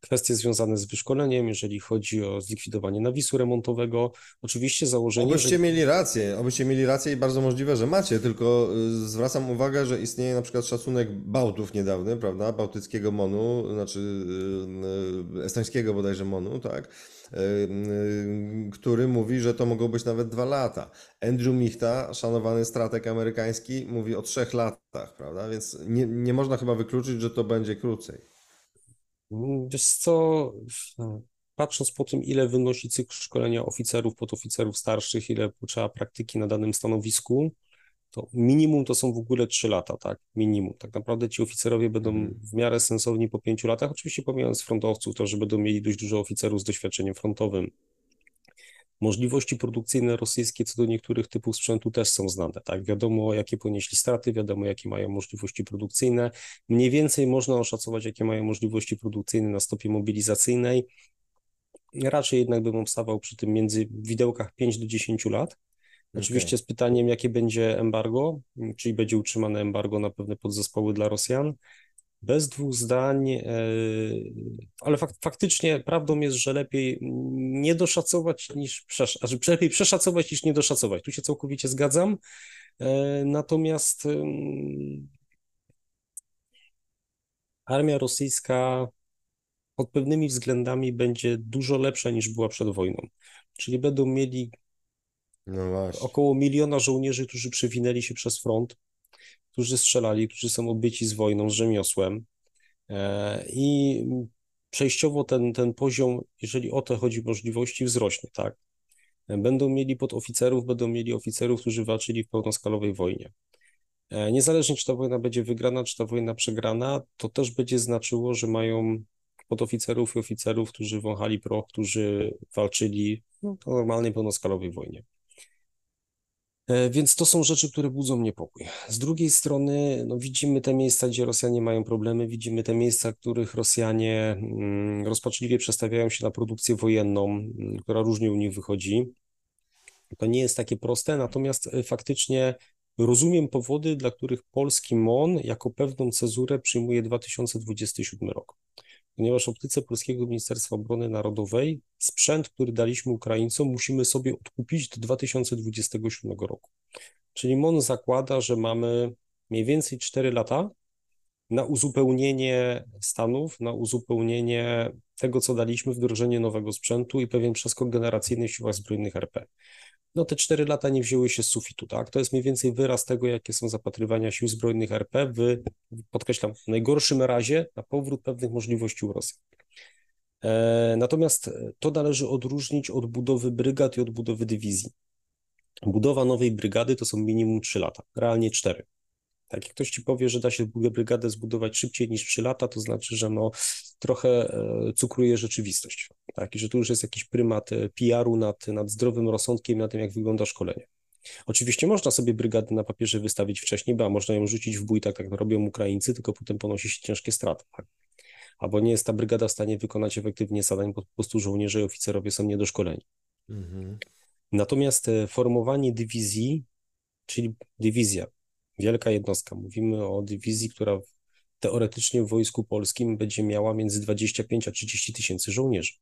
kwestie związane z wyszkoleniem, jeżeli chodzi o zlikwidowanie nawisu remontowego. Oczywiście założenie, Obyście że... mieli rację, obyście mieli rację i bardzo możliwe, że macie, tylko y, zwracam uwagę, że istnieje na przykład szacunek Bałtów niedawny, prawda, bałtyckiego MONU, znaczy y, y, estońskiego bodajże MONU, tak, który mówi, że to mogą być nawet dwa lata. Andrew Michta, szanowany strateg amerykański, mówi o trzech latach, prawda, więc nie, nie można chyba wykluczyć, że to będzie krócej. Wiesz co, patrząc po tym, ile wynosi cykl szkolenia oficerów, podoficerów starszych, ile potrzeba praktyki na danym stanowisku, to minimum to są w ogóle 3 lata, tak? Minimum. Tak naprawdę ci oficerowie będą Mhm. w miarę sensowni po 5 latach, oczywiście pomijając frontowców, to, że będą mieli dość dużo oficerów z doświadczeniem frontowym. Możliwości produkcyjne rosyjskie co do niektórych typów sprzętu też są znane, tak? Wiadomo, jakie ponieśli straty, wiadomo, jakie mają możliwości produkcyjne. Mniej więcej można oszacować, jakie mają możliwości produkcyjne na stopie mobilizacyjnej. Raczej jednak bym obstawał przy tym między widełkach 5 do 10 lat. Oczywiście z pytaniem, jakie będzie embargo, czyli będzie utrzymane embargo na pewne podzespoły dla Rosjan. Bez dwóch zdań, e, ale fak, faktycznie prawdą jest, że lepiej nie doszacować niż przesz, znaczy lepiej przeszacować niż nie doszacować. Tu się całkowicie zgadzam. E, Natomiast armia rosyjska pod pewnymi względami będzie dużo lepsza niż była przed wojną. Czyli będą mieli No około miliona żołnierzy, którzy przewinęli się przez front, którzy strzelali, którzy są obyci z wojną, z rzemiosłem. E, I przejściowo ten, ten poziom, jeżeli o to chodzi, możliwości wzrośnie, tak? Będą mieli podoficerów, będą mieli oficerów, którzy walczyli w pełnoskalowej wojnie. E, Niezależnie, czy ta wojna będzie wygrana, czy ta wojna przegrana, to też będzie znaczyło, że mają podoficerów i oficerów, którzy wąchali proch, którzy walczyli w normalnej pełnoskalowej wojnie. E, Więc to są rzeczy, które budzą niepokój. Z drugiej strony, no, widzimy te miejsca, gdzie Rosjanie mają problemy, widzimy te miejsca, w których Rosjanie mm, rozpaczliwie przestawiają się na produkcję wojenną, mm, która różnie u nich wychodzi. To nie jest takie proste, natomiast e, faktycznie rozumiem powody, dla których polski MON jako pewną cezurę przyjmuje 2027 rok. Ponieważ optyce Polskiego Ministerstwa Obrony Narodowej sprzęt, który daliśmy Ukraińcom, musimy sobie odkupić do 2027 roku. Czyli MON zakłada, że mamy mniej więcej 4 lata na uzupełnienie stanów, na uzupełnienie tego, co daliśmy, wdrożenie nowego sprzętu i pewien przeskok generacyjny w siłach zbrojnych RP. No te 4 lata nie wzięły się z sufitu, tak? To jest mniej więcej wyraz tego, jakie są zapatrywania sił zbrojnych RP w, podkreślam, w najgorszym razie na powrót pewnych możliwości u Rosji. E, natomiast to należy odróżnić od budowy brygad i od budowy dywizji. Budowa nowej brygady to są minimum 3 lata, realnie 4. Tak, jak ktoś ci powie, że da się brygadę zbudować szybciej niż 3 lata, to znaczy, że no, trochę e, cukruje rzeczywistość. Tak, i że tu już jest jakiś prymat e, PR-u nad, nad zdrowym rozsądkiem, na tym, jak wygląda szkolenie. Oczywiście można sobie brygadę na papierze wystawić wcześniej, bo można ją rzucić w bój, tak jak robią Ukraińcy, tylko potem ponosi się ciężkie straty. Tak? Albo nie jest ta brygada w stanie wykonać efektywnie zadań, bo po prostu żołnierze i oficerowie są niedoszkoleni. Mhm. Natomiast e, formowanie dywizji, czyli dywizja, wielka jednostka, mówimy o dywizji, która teoretycznie w Wojsku Polskim będzie miała między 25 a 30 tysięcy żołnierzy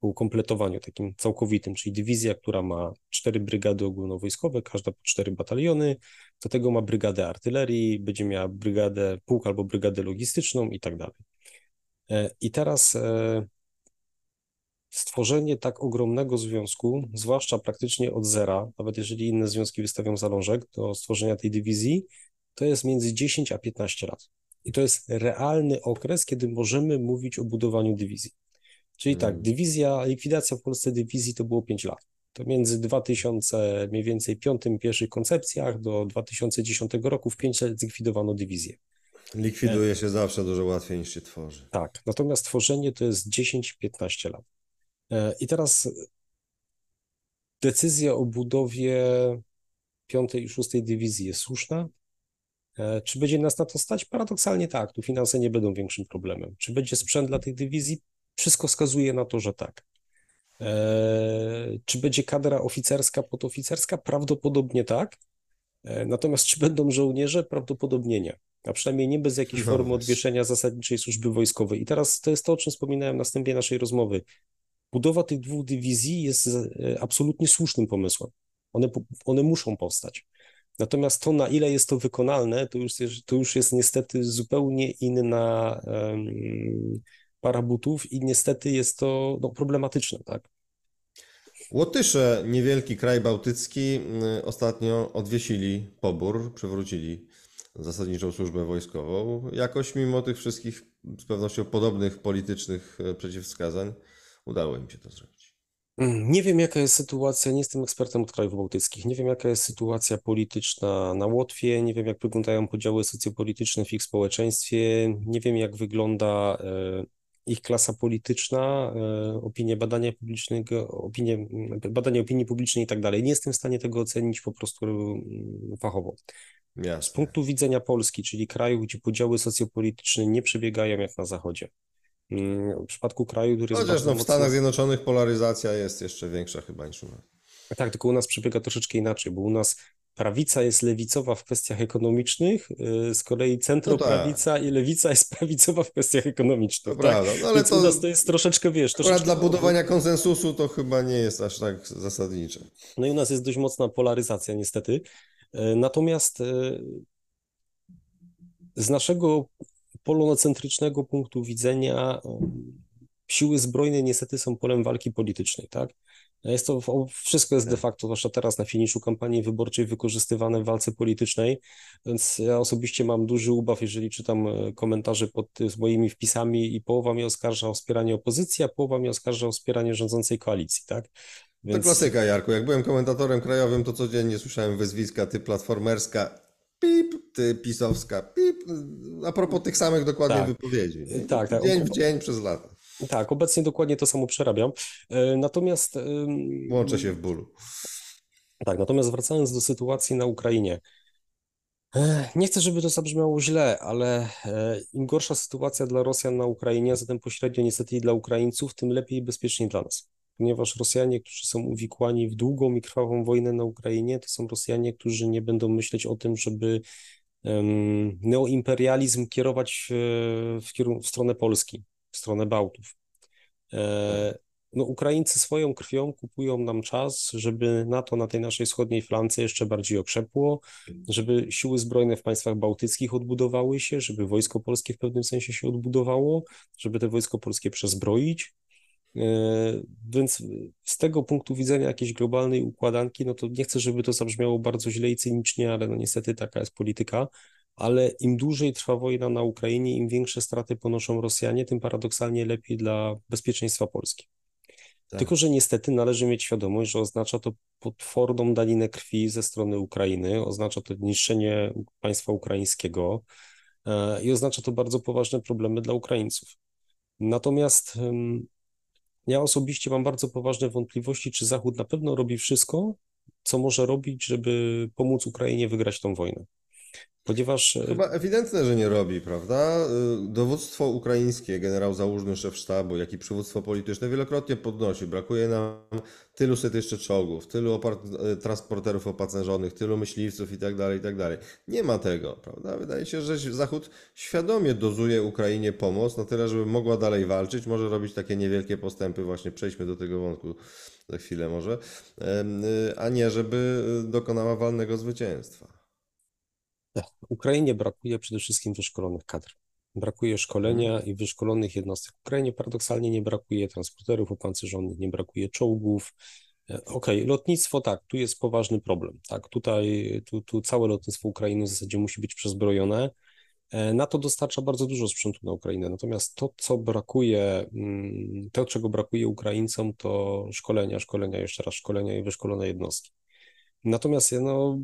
po ukompletowaniu takim całkowitym, czyli dywizja, która ma cztery brygady ogólnowojskowe, każda po cztery bataliony, do tego ma brygadę artylerii, będzie miała brygadę pułk albo brygadę logistyczną i tak dalej. E, I teraz e, stworzenie tak ogromnego związku, zwłaszcza praktycznie od zera, nawet jeżeli inne związki wystawią zalążek do stworzenia tej dywizji, to jest między 10 a 15 lat. I to jest realny okres, kiedy możemy mówić o budowaniu dywizji. Czyli tak, hmm. dywizja, likwidacja w Polsce dywizji to było 5 lat. To między 2000, mniej więcej piątym pierwszych koncepcjach do 2010 roku w 5 lat zlikwidowano dywizję. Likwiduje się zawsze dużo łatwiej niż się tworzy. Tak, natomiast tworzenie to jest 10-15 lat. E, I teraz decyzja o budowie piątej i szóstej dywizji jest słuszna. E, czy będzie nas na to stać? Paradoksalnie tak, tu finanse nie będą większym problemem. Czy będzie sprzęt dla tych dywizji? Wszystko wskazuje na to, że tak. E, czy będzie kadra oficerska, podoficerska? Prawdopodobnie tak. Natomiast czy będą żołnierze? Prawdopodobnie nie. A przynajmniej nie bez jakiejś no formy odwieszenia zasadniczej służby wojskowej. I teraz to jest to, o czym wspominałem na wstępie naszej rozmowy budowa tych dwóch dywizji jest e, absolutnie słusznym pomysłem. One, one muszą powstać. Natomiast to, na ile jest to wykonalne, to już jest, to już jest niestety zupełnie inna um, para butów i niestety jest to no, problematyczne, tak? Łotysze, niewielki kraj bałtycki, y, ostatnio odwiesili pobór, przywrócili zasadniczą służbę wojskową. Jakoś mimo tych wszystkich z pewnością podobnych politycznych e, przeciwwskazań, Udało im się to zrobić. Mm, nie wiem, jaka jest sytuacja, nie jestem ekspertem od krajów bałtyckich. Nie wiem, jaka jest sytuacja polityczna na Łotwie, nie wiem, jak wyglądają podziały socjopolityczne w ich społeczeństwie, nie wiem, jak wygląda e, ich klasa polityczna, e, opinie badania publicznego, opinie, badanie opinii publicznej i tak dalej. Nie jestem w stanie tego ocenić po prostu mm, fachowo. Jasne. Z punktu widzenia Polski, czyli kraju, gdzie podziały socjopolityczne nie przebiegają jak na Zachodzie, w przypadku kraju, który jest Chociaż no, w Stanach Zjednoczonych polaryzacja jest jeszcze większa chyba niż u nas. Tak, tylko u nas przebiega troszeczkę inaczej, bo u nas prawica jest lewicowa w kwestiach ekonomicznych, y, z kolei centroprawica no tak. i lewica jest prawicowa w kwestiach ekonomicznych. To tak? prawda, no ale Więc to, u nas to jest troszeczkę, wiesz... Troszeczkę... dla budowania konsensusu to chyba nie jest aż tak zasadnicze. No i u nas jest dość mocna polaryzacja niestety. Y, natomiast y, z naszego polonocentrycznego punktu widzenia siły zbrojne niestety są polem walki politycznej, tak? Jest to, wszystko jest de facto, zwłaszcza teraz na finiszu kampanii wyborczej, wykorzystywane w walce politycznej, więc ja osobiście mam duży ubaw, jeżeli czytam e, komentarze pod z moimi wpisami i połowa mnie oskarża o wspieranie opozycji, a połowa mnie oskarża o wspieranie rządzącej koalicji, tak? Więc... To klasyka, Jarku. Jak byłem komentatorem krajowym, to codziennie słyszałem wyzwiska ty platformerska pip, ty pisowska, pip. A propos tych samych dokładnie tak. wypowiedzi. Tak, tak. Dzień w dzień przez lata. Tak, obecnie dokładnie to samo przerabiam. E, natomiast. Łączę się w bólu. Tak, natomiast wracając do sytuacji na Ukrainie. E, nie chcę, żeby to zabrzmiało źle, ale e, im gorsza sytuacja dla Rosjan na Ukrainie, a zatem pośrednio niestety i dla Ukraińców, tym lepiej i bezpieczniej dla nas ponieważ Rosjanie, którzy są uwikłani w długą i krwawą wojnę na Ukrainie, to są Rosjanie, którzy nie będą myśleć o tym, żeby neoimperializm kierować w, w, w stronę Polski, w stronę Bałtów. E, no, Ukraińcy swoją krwią kupują nam czas, żeby NATO na tej naszej wschodniej flance jeszcze bardziej okrzepło, żeby siły zbrojne w państwach bałtyckich odbudowały się, żeby wojsko polskie w pewnym sensie się odbudowało, żeby te wojsko polskie przezbroić. E, więc z tego punktu widzenia jakiejś globalnej układanki, no to nie chcę, żeby to zabrzmiało bardzo źle i cynicznie, ale no niestety taka jest polityka. Ale im dłużej trwa wojna na Ukrainie, im większe straty ponoszą Rosjanie, tym paradoksalnie lepiej dla bezpieczeństwa Polski. Tak. Tylko, że niestety należy mieć świadomość, że oznacza to potworną daninę krwi ze strony Ukrainy, oznacza to niszczenie państwa ukraińskiego e, i oznacza to bardzo poważne problemy dla Ukraińców. Natomiast ja osobiście mam bardzo poważne wątpliwości, czy Zachód na pewno robi wszystko, co może robić, żeby pomóc Ukrainie wygrać tą wojnę. Ponieważ. E, Chyba ewidentne, że nie robi, prawda? Y, dowództwo ukraińskie, generał Załużny, szef sztabu, jak i przywództwo polityczne wielokrotnie podnosi. Brakuje nam tylu set jeszcze czołgów, tylu e, transporterów opancerzonych, tylu myśliwców i tak dalej, i tak. Nie ma tego, prawda? Wydaje się, że Zachód świadomie dozuje Ukrainie pomoc na tyle, żeby mogła dalej walczyć, może robić takie niewielkie postępy, właśnie przejdźmy do tego wątku za chwilę może, y, a nie żeby y, dokonała walnego zwycięstwa. Ukrainie brakuje przede wszystkim wyszkolonych kadr. Brakuje szkolenia mhm. i wyszkolonych jednostek. Ukrainie paradoksalnie nie brakuje transporterów opancerzonych, nie brakuje czołgów. E, okej, okay, lotnictwo tak, tu jest poważny problem. Tak, tutaj tu, tu całe lotnictwo Ukrainy w zasadzie musi być przezbrojone. E, NATO dostarcza bardzo dużo sprzętu na Ukrainę, natomiast to, co brakuje, mm, to, czego brakuje Ukraińcom, to szkolenia, szkolenia, jeszcze raz szkolenia i wyszkolone jednostki. Natomiast no,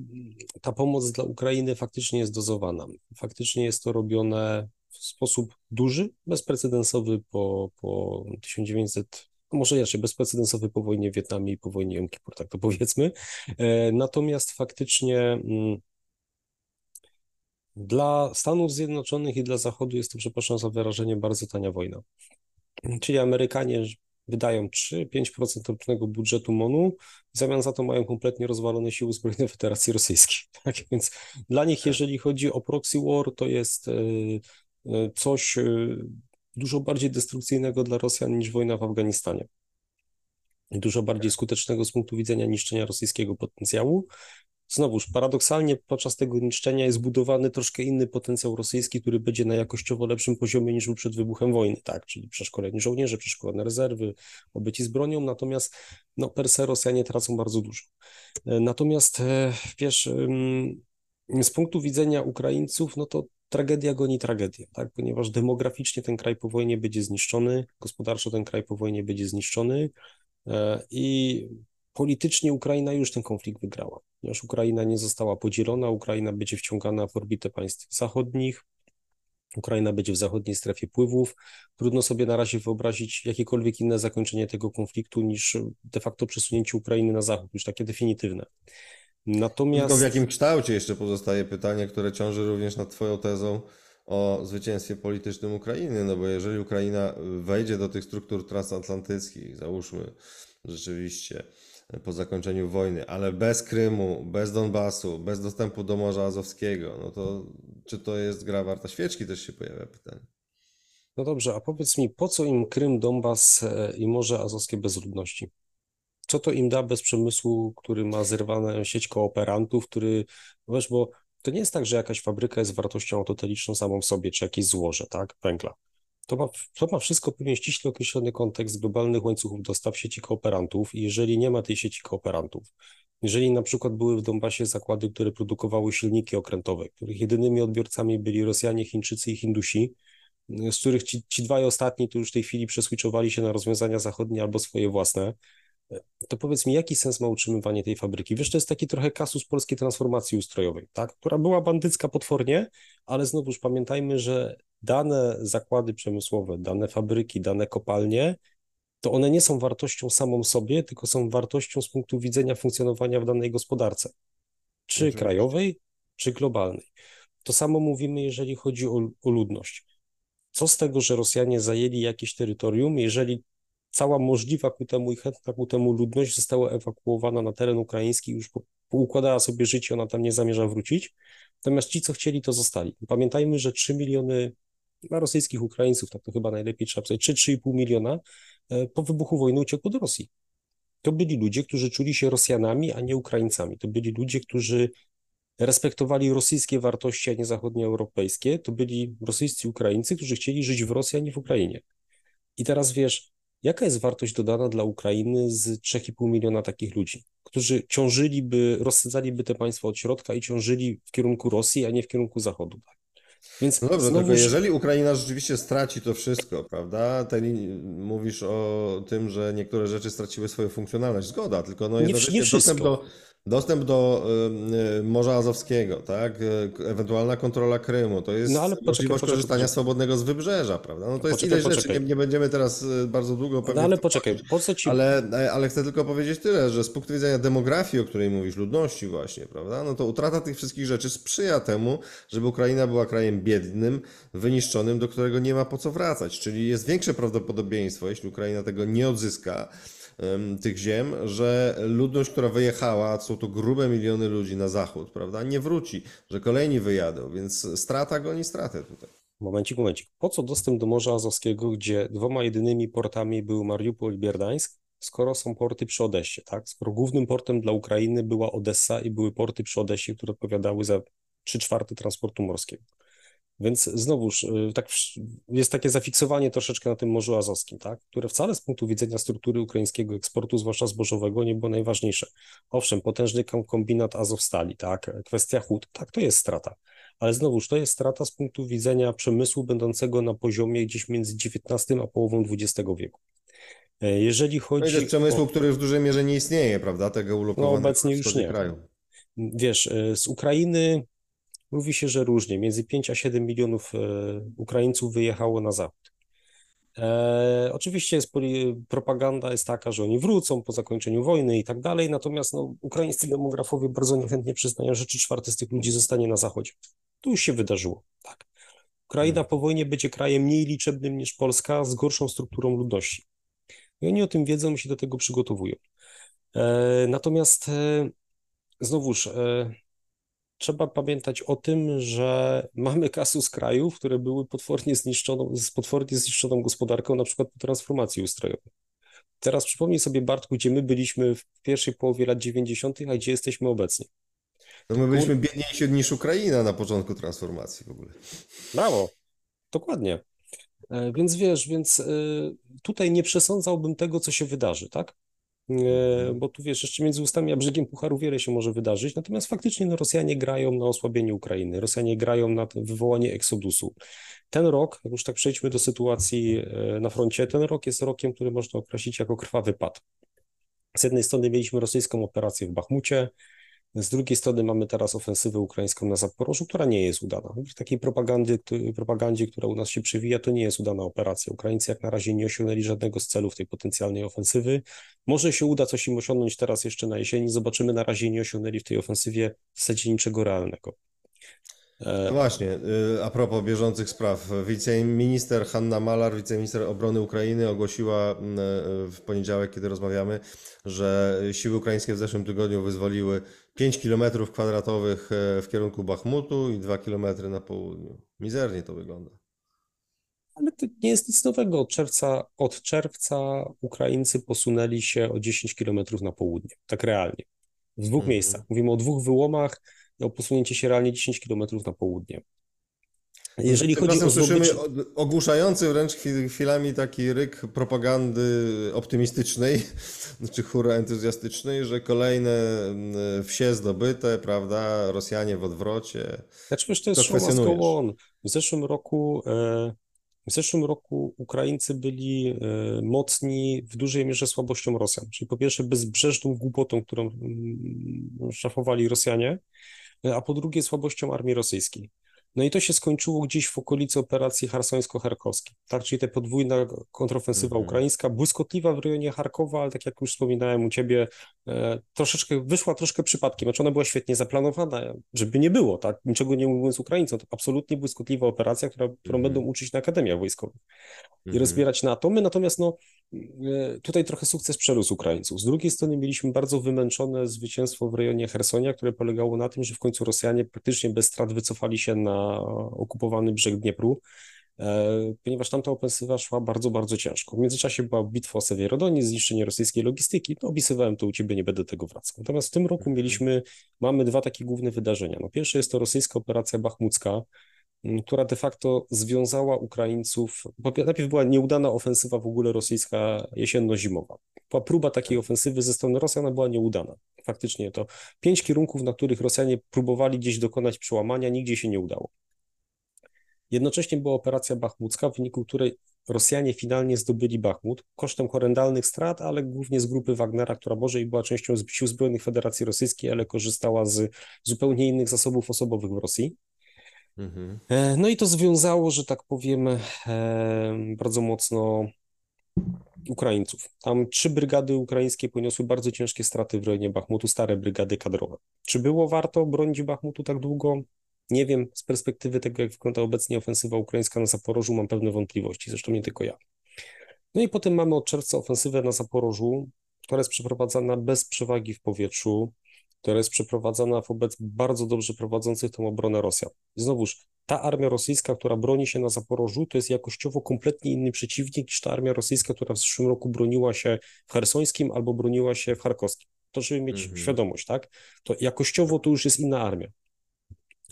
ta pomoc dla Ukrainy faktycznie jest dozowana. Faktycznie jest to robione w sposób duży, bezprecedensowy po, po 1900, no może inaczej, bezprecedensowy po wojnie w Wietnamie i po wojnie Jom Kippur, tak to powiedzmy. E, natomiast faktycznie mm, dla Stanów Zjednoczonych i dla Zachodu jest to, przepraszam za wyrażenie, bardzo tania wojna. Czyli Amerykanie wydają 3-5% rocznego budżetu MONU, w zamian za to mają kompletnie rozwalone siły zbrojne Federacji Rosyjskiej. Tak więc dla nich, jeżeli chodzi o proxy war, to jest e, e, coś e, dużo bardziej destrukcyjnego dla Rosjan niż wojna w Afganistanie. Dużo bardziej skutecznego z punktu widzenia niszczenia rosyjskiego potencjału, Znowuż, paradoksalnie podczas tego niszczenia jest budowany troszkę inny potencjał rosyjski, który będzie na jakościowo lepszym poziomie niż był przed wybuchem wojny, tak, czyli przeszkoleni żołnierze, przeszkolone rezerwy, obyci z bronią, natomiast no, per se Rosjanie tracą bardzo dużo. E, natomiast e, wiesz, z punktu widzenia Ukraińców, no to tragedia goni tragedię, tak, ponieważ demograficznie ten kraj po wojnie będzie zniszczony, gospodarczo ten kraj po wojnie będzie zniszczony e, i politycznie Ukraina już ten konflikt wygrała, ponieważ Ukraina nie została podzielona, Ukraina będzie wciągana w orbitę państw zachodnich, Ukraina będzie w zachodniej strefie wpływów. Trudno sobie na razie wyobrazić jakiekolwiek inne zakończenie tego konfliktu niż de facto przesunięcie Ukrainy na zachód, już takie definitywne. Natomiast. Tylko w jakim kształcie jeszcze pozostaje pytanie, które ciąży również nad Twoją tezą o zwycięstwie politycznym Ukrainy? No bo jeżeli Ukraina wejdzie do tych struktur transatlantyckich, załóżmy rzeczywiście, po zakończeniu wojny, ale bez Krymu, bez Donbasu, bez dostępu do Morza Azowskiego, no to czy to jest gra warta świeczki, też się pojawia pytanie. No dobrze, a powiedz mi, po co im Krym, Donbas e, i Morze Azowskie bez ludności? Co to im da bez przemysłu, który ma zerwaną sieć kooperantów, który, wiesz, bo to nie jest tak, że jakaś fabryka jest wartością autoteliczną samą w sobie, czy jakieś złoże, tak, węgla. To ma, to ma wszystko pewien ściśle określony kontekst globalnych łańcuchów dostaw sieci kooperantów i jeżeli nie ma tej sieci kooperantów, jeżeli na przykład były w Donbasie zakłady, które produkowały silniki okrętowe, których jedynymi odbiorcami byli Rosjanie, Chińczycy i Hindusi, z których ci, ci dwaj ostatni to już w tej chwili przeswitchowali się na rozwiązania zachodnie albo swoje własne, to powiedz mi, jaki sens ma utrzymywanie tej fabryki? Wiesz, to jest taki trochę kasus polskiej transformacji ustrojowej, tak? która była bandycka potwornie, ale znowuż pamiętajmy, że dane zakłady przemysłowe, dane fabryki, dane kopalnie, to one nie są wartością samą sobie, tylko są wartością z punktu widzenia funkcjonowania w danej gospodarce, czy krajowej, czy globalnej. To samo mówimy, jeżeli chodzi o, o ludność. Co z tego, że Rosjanie zajęli jakieś terytorium, jeżeli cała możliwa ku temu i chętna ku temu ludność została ewakuowana na teren ukraiński, już poukładała sobie życie, ona tam nie zamierza wrócić. Natomiast ci, co chcieli, to zostali. Pamiętajmy, że 3 miliony rosyjskich Ukraińców, tak to chyba najlepiej trzeba powiedzieć, 3-3,5 miliona, e, po wybuchu wojny uciekło do Rosji. To byli ludzie, którzy czuli się Rosjanami, a nie Ukraińcami. To byli ludzie, którzy respektowali rosyjskie wartości, a nie zachodnioeuropejskie. To byli rosyjscy Ukraińcy, którzy chcieli żyć w Rosji, a nie w Ukrainie. I teraz wiesz, jaka jest wartość dodana dla Ukrainy z 3,5 miliona takich ludzi, którzy ciążyliby, rozsadzaliby te państwa od środka i ciążyli w kierunku Rosji, a nie w kierunku Zachodu. Tak? Więc no dobrze, znowuż... tylko jeżeli Ukraina rzeczywiście straci to wszystko, prawda? Te, mówisz o tym, że niektóre rzeczy straciły swoją funkcjonalność. Zgoda, tylko no nie, nie dostęp do Dostęp do y, Morza Azowskiego, tak? Ewentualna kontrola Krymu, to jest no, ale możliwość korzystania swobodnego z wybrzeża, prawda? No to jest poczekaj, rzeczy, nie, nie, będziemy teraz y, bardzo długo pewnie... No ale poczekaj, po co ci... Ale, e, ale chcę tylko powiedzieć tyle, że z punktu widzenia demografii, o której mówisz, ludności właśnie, prawda? No to utrata tych wszystkich rzeczy sprzyja temu, żeby Ukraina była krajem biednym, wyniszczonym, do którego nie ma po co wracać, czyli jest większe prawdopodobieństwo, jeśli Ukraina tego nie odzyska, tych ziem, że ludność, która wyjechała, są to grube miliony ludzi na zachód, prawda, nie wróci, że kolejni wyjadą, więc strata goni stratę tutaj. Momencik, momencik. Po co dostęp do Morza Azowskiego, gdzie dwoma jedynymi portami były Mariupol i Bierdańsk, skoro są porty przy Odessie, tak? Skoro głównym portem dla Ukrainy była Odessa i były porty przy Odessie, które odpowiadały za 3 czwarte transportu morskiego. Więc znowuż y, tak, jest takie zafiksowanie troszeczkę na tym Morzu Azowskim, tak? które wcale z punktu widzenia struktury ukraińskiego eksportu, zwłaszcza zbożowego, nie było najważniejsze. Owszem, potężny kombinat Azowstali, tak? kwestia hut, tak, to jest strata. Ale znowuż to jest strata z punktu widzenia przemysłu będącego na poziomie gdzieś między XIX a połową XX wieku. E, jeżeli chodzi. To przemysłu, o... który w dużej mierze nie istnieje, prawda? Tego ulokowanego no, obecnie już nie. kraju. Wiesz, e, z Ukrainy Mówi się, że różnie. Między 5 a 7 milionów e, Ukraińców wyjechało na zachód. E, oczywiście jest, propaganda jest taka, że oni wrócą po zakończeniu wojny i tak dalej, natomiast no, ukraińscy demografowie bardzo niechętnie przyznają, że 3 czwarte z tych ludzi zostanie na zachodzie. To już się wydarzyło, tak. Ukraina po wojnie będzie krajem mniej liczebnym niż Polska, z gorszą strukturą ludności. I oni o tym wiedzą i się do tego przygotowują. E, natomiast e, znowuż e, trzeba pamiętać o tym, że mamy kasus krajów, które były potwornie zniszczoną, z potwornie zniszczoną gospodarką, na przykład po transformacji ustrojowej. Teraz przypomnij sobie, Bartku, gdzie my byliśmy w pierwszej połowie lat 90., a gdzie jesteśmy obecnie. No my byliśmy biedniejsi niż Ukraina na początku transformacji w ogóle. Brawo, dokładnie. E, więc wiesz, więc e, tutaj nie przesądzałbym tego, co się wydarzy, tak? E, bo tu wiesz, jeszcze między ustami a brzegiem Pucharu wiele się może wydarzyć, natomiast faktycznie no, Rosjanie grają na osłabienie Ukrainy, Rosjanie grają na wywołanie eksodusu. Ten rok, już tak przejdźmy do sytuacji e, na froncie, ten rok jest rokiem, który można określić jako krwawy pad. Z jednej strony mieliśmy rosyjską operację w Bachmucie, z drugiej strony mamy teraz ofensywę ukraińską na Zaporożu, która nie jest udana. W takiej propagandy, propagandzie, która u nas się przewija, to nie jest udana operacja. Ukraińcy jak na razie nie osiągnęli żadnego z celów tej potencjalnej ofensywy. Może się uda coś im osiągnąć teraz jeszcze na jesieni. Zobaczymy, na razie nie osiągnęli w tej ofensywie w zasadzie niczego realnego. No właśnie, y, a propos bieżących spraw. Wiceminister Hanna Malar, wiceminister obrony Ukrainy ogłosiła mm, y, w poniedziałek, kiedy rozmawiamy, że siły ukraińskie w zeszłym tygodniu wyzwoliły 5 km kwadratowych e, w kierunku Bachmutu i 2 km na południu. Mizernie to wygląda. Ale to nie jest nic nowego. Od czerwca, od czerwca Ukraińcy posunęli się o 10 km na południe, tak realnie. W dwóch mm -hmm. miejscach. Mówimy o dwóch wyłomach o posunięcie się realnie 10 km na południe. Jeżeli chodzi o słyszymy ogłuszający wręcz chwilami taki ryk propagandy optymistycznej, czy hura entuzjastycznej, że kolejne mm, wsie zdobyte, prawda, Rosjanie w odwrocie. Znaczy wiesz, to jest on. W zeszłym roku e, w zeszłym roku Ukraińcy byli e, mocni w dużej mierze słabością Rosjan, czyli po pierwsze bezbrzeżną głupotą, którą mm, szafowali Rosjanie, e, a po drugie słabością armii rosyjskiej. No i to się skończyło gdzieś w okolicy operacji harsońsko-charkowskiej, tak? Czyli ta podwójna kontrofensywa -hmm. ukraińska, błyskotliwa w rejonie Charkowa, ale tak jak już wspominałem u ciebie, e, troszeczkę wyszła troszkę przypadkiem, znaczy ona była świetnie zaplanowana, żeby nie było, tak? Niczego nie mówiąc Ukraińcom, to absolutnie błyskotliwa operacja, która, którą -hmm. będą uczyć na akademiach wojskowych i -hmm. rozbierać na atomy, natomiast no tutaj trochę sukces przerósł Ukraińców. Z drugiej strony mieliśmy bardzo wymęczone zwycięstwo w rejonie Hersonia, które polegało na tym, że w końcu Rosjanie praktycznie bez strat wycofali się na okupowany brzeg Dniepru. e, ponieważ tamta ofensywa szła bardzo, bardzo ciężko. W międzyczasie była bitwa o Sewierodonii, zniszczenie rosyjskiej logistyki, no opisywałem to u Ciebie, nie będę tego wracał. Natomiast w tym roku Mhm. mieliśmy, mamy dwa takie główne wydarzenia. No pierwsze jest to rosyjska operacja bachmucka, która de facto związała Ukraińców. pier- Najpierw była nieudana ofensywa w ogóle rosyjska jesienno-zimowa. Była próba takiej ofensywy ze strony Rosjan, a była nieudana. Faktycznie to pięć kierunków, na których Rosjanie próbowali gdzieś dokonać przełamania, nigdzie się nie udało. Jednocześnie była operacja bachmucka, w wyniku której Rosjanie finalnie zdobyli Bachmut kosztem horrendalnych strat, ale głównie z grupy Wagnera, która może i była częścią sił zbrojnych Federacji Rosyjskiej, ale korzystała z zupełnie innych zasobów osobowych w Rosji. Mhm. E, No i to związało, że tak powiem, e, bardzo mocno Ukraińców. Tam trzy brygady ukraińskie poniosły bardzo ciężkie straty w rejonie Bachmutu, stare brygady kadrowe. Czy było warto bronić Bachmutu tak długo? Nie wiem. Z perspektywy tego, jak wygląda obecnie ofensywa ukraińska na Zaporożu, mam pewne wątpliwości, zresztą nie tylko ja. No i potem mamy od czerwca ofensywę na Zaporożu, która jest przeprowadzana bez przewagi w powietrzu, która jest przeprowadzana wobec bardzo dobrze prowadzących tą obronę Rosjan. I znowuż, ta armia rosyjska, która broni się na Zaporożu, to jest jakościowo kompletnie inny przeciwnik niż ta armia rosyjska, która w zeszłym roku broniła się w Chersońskim albo broniła się w Charkowskim. To, żeby mieć Mhm. świadomość, tak? To jakościowo to już jest inna armia.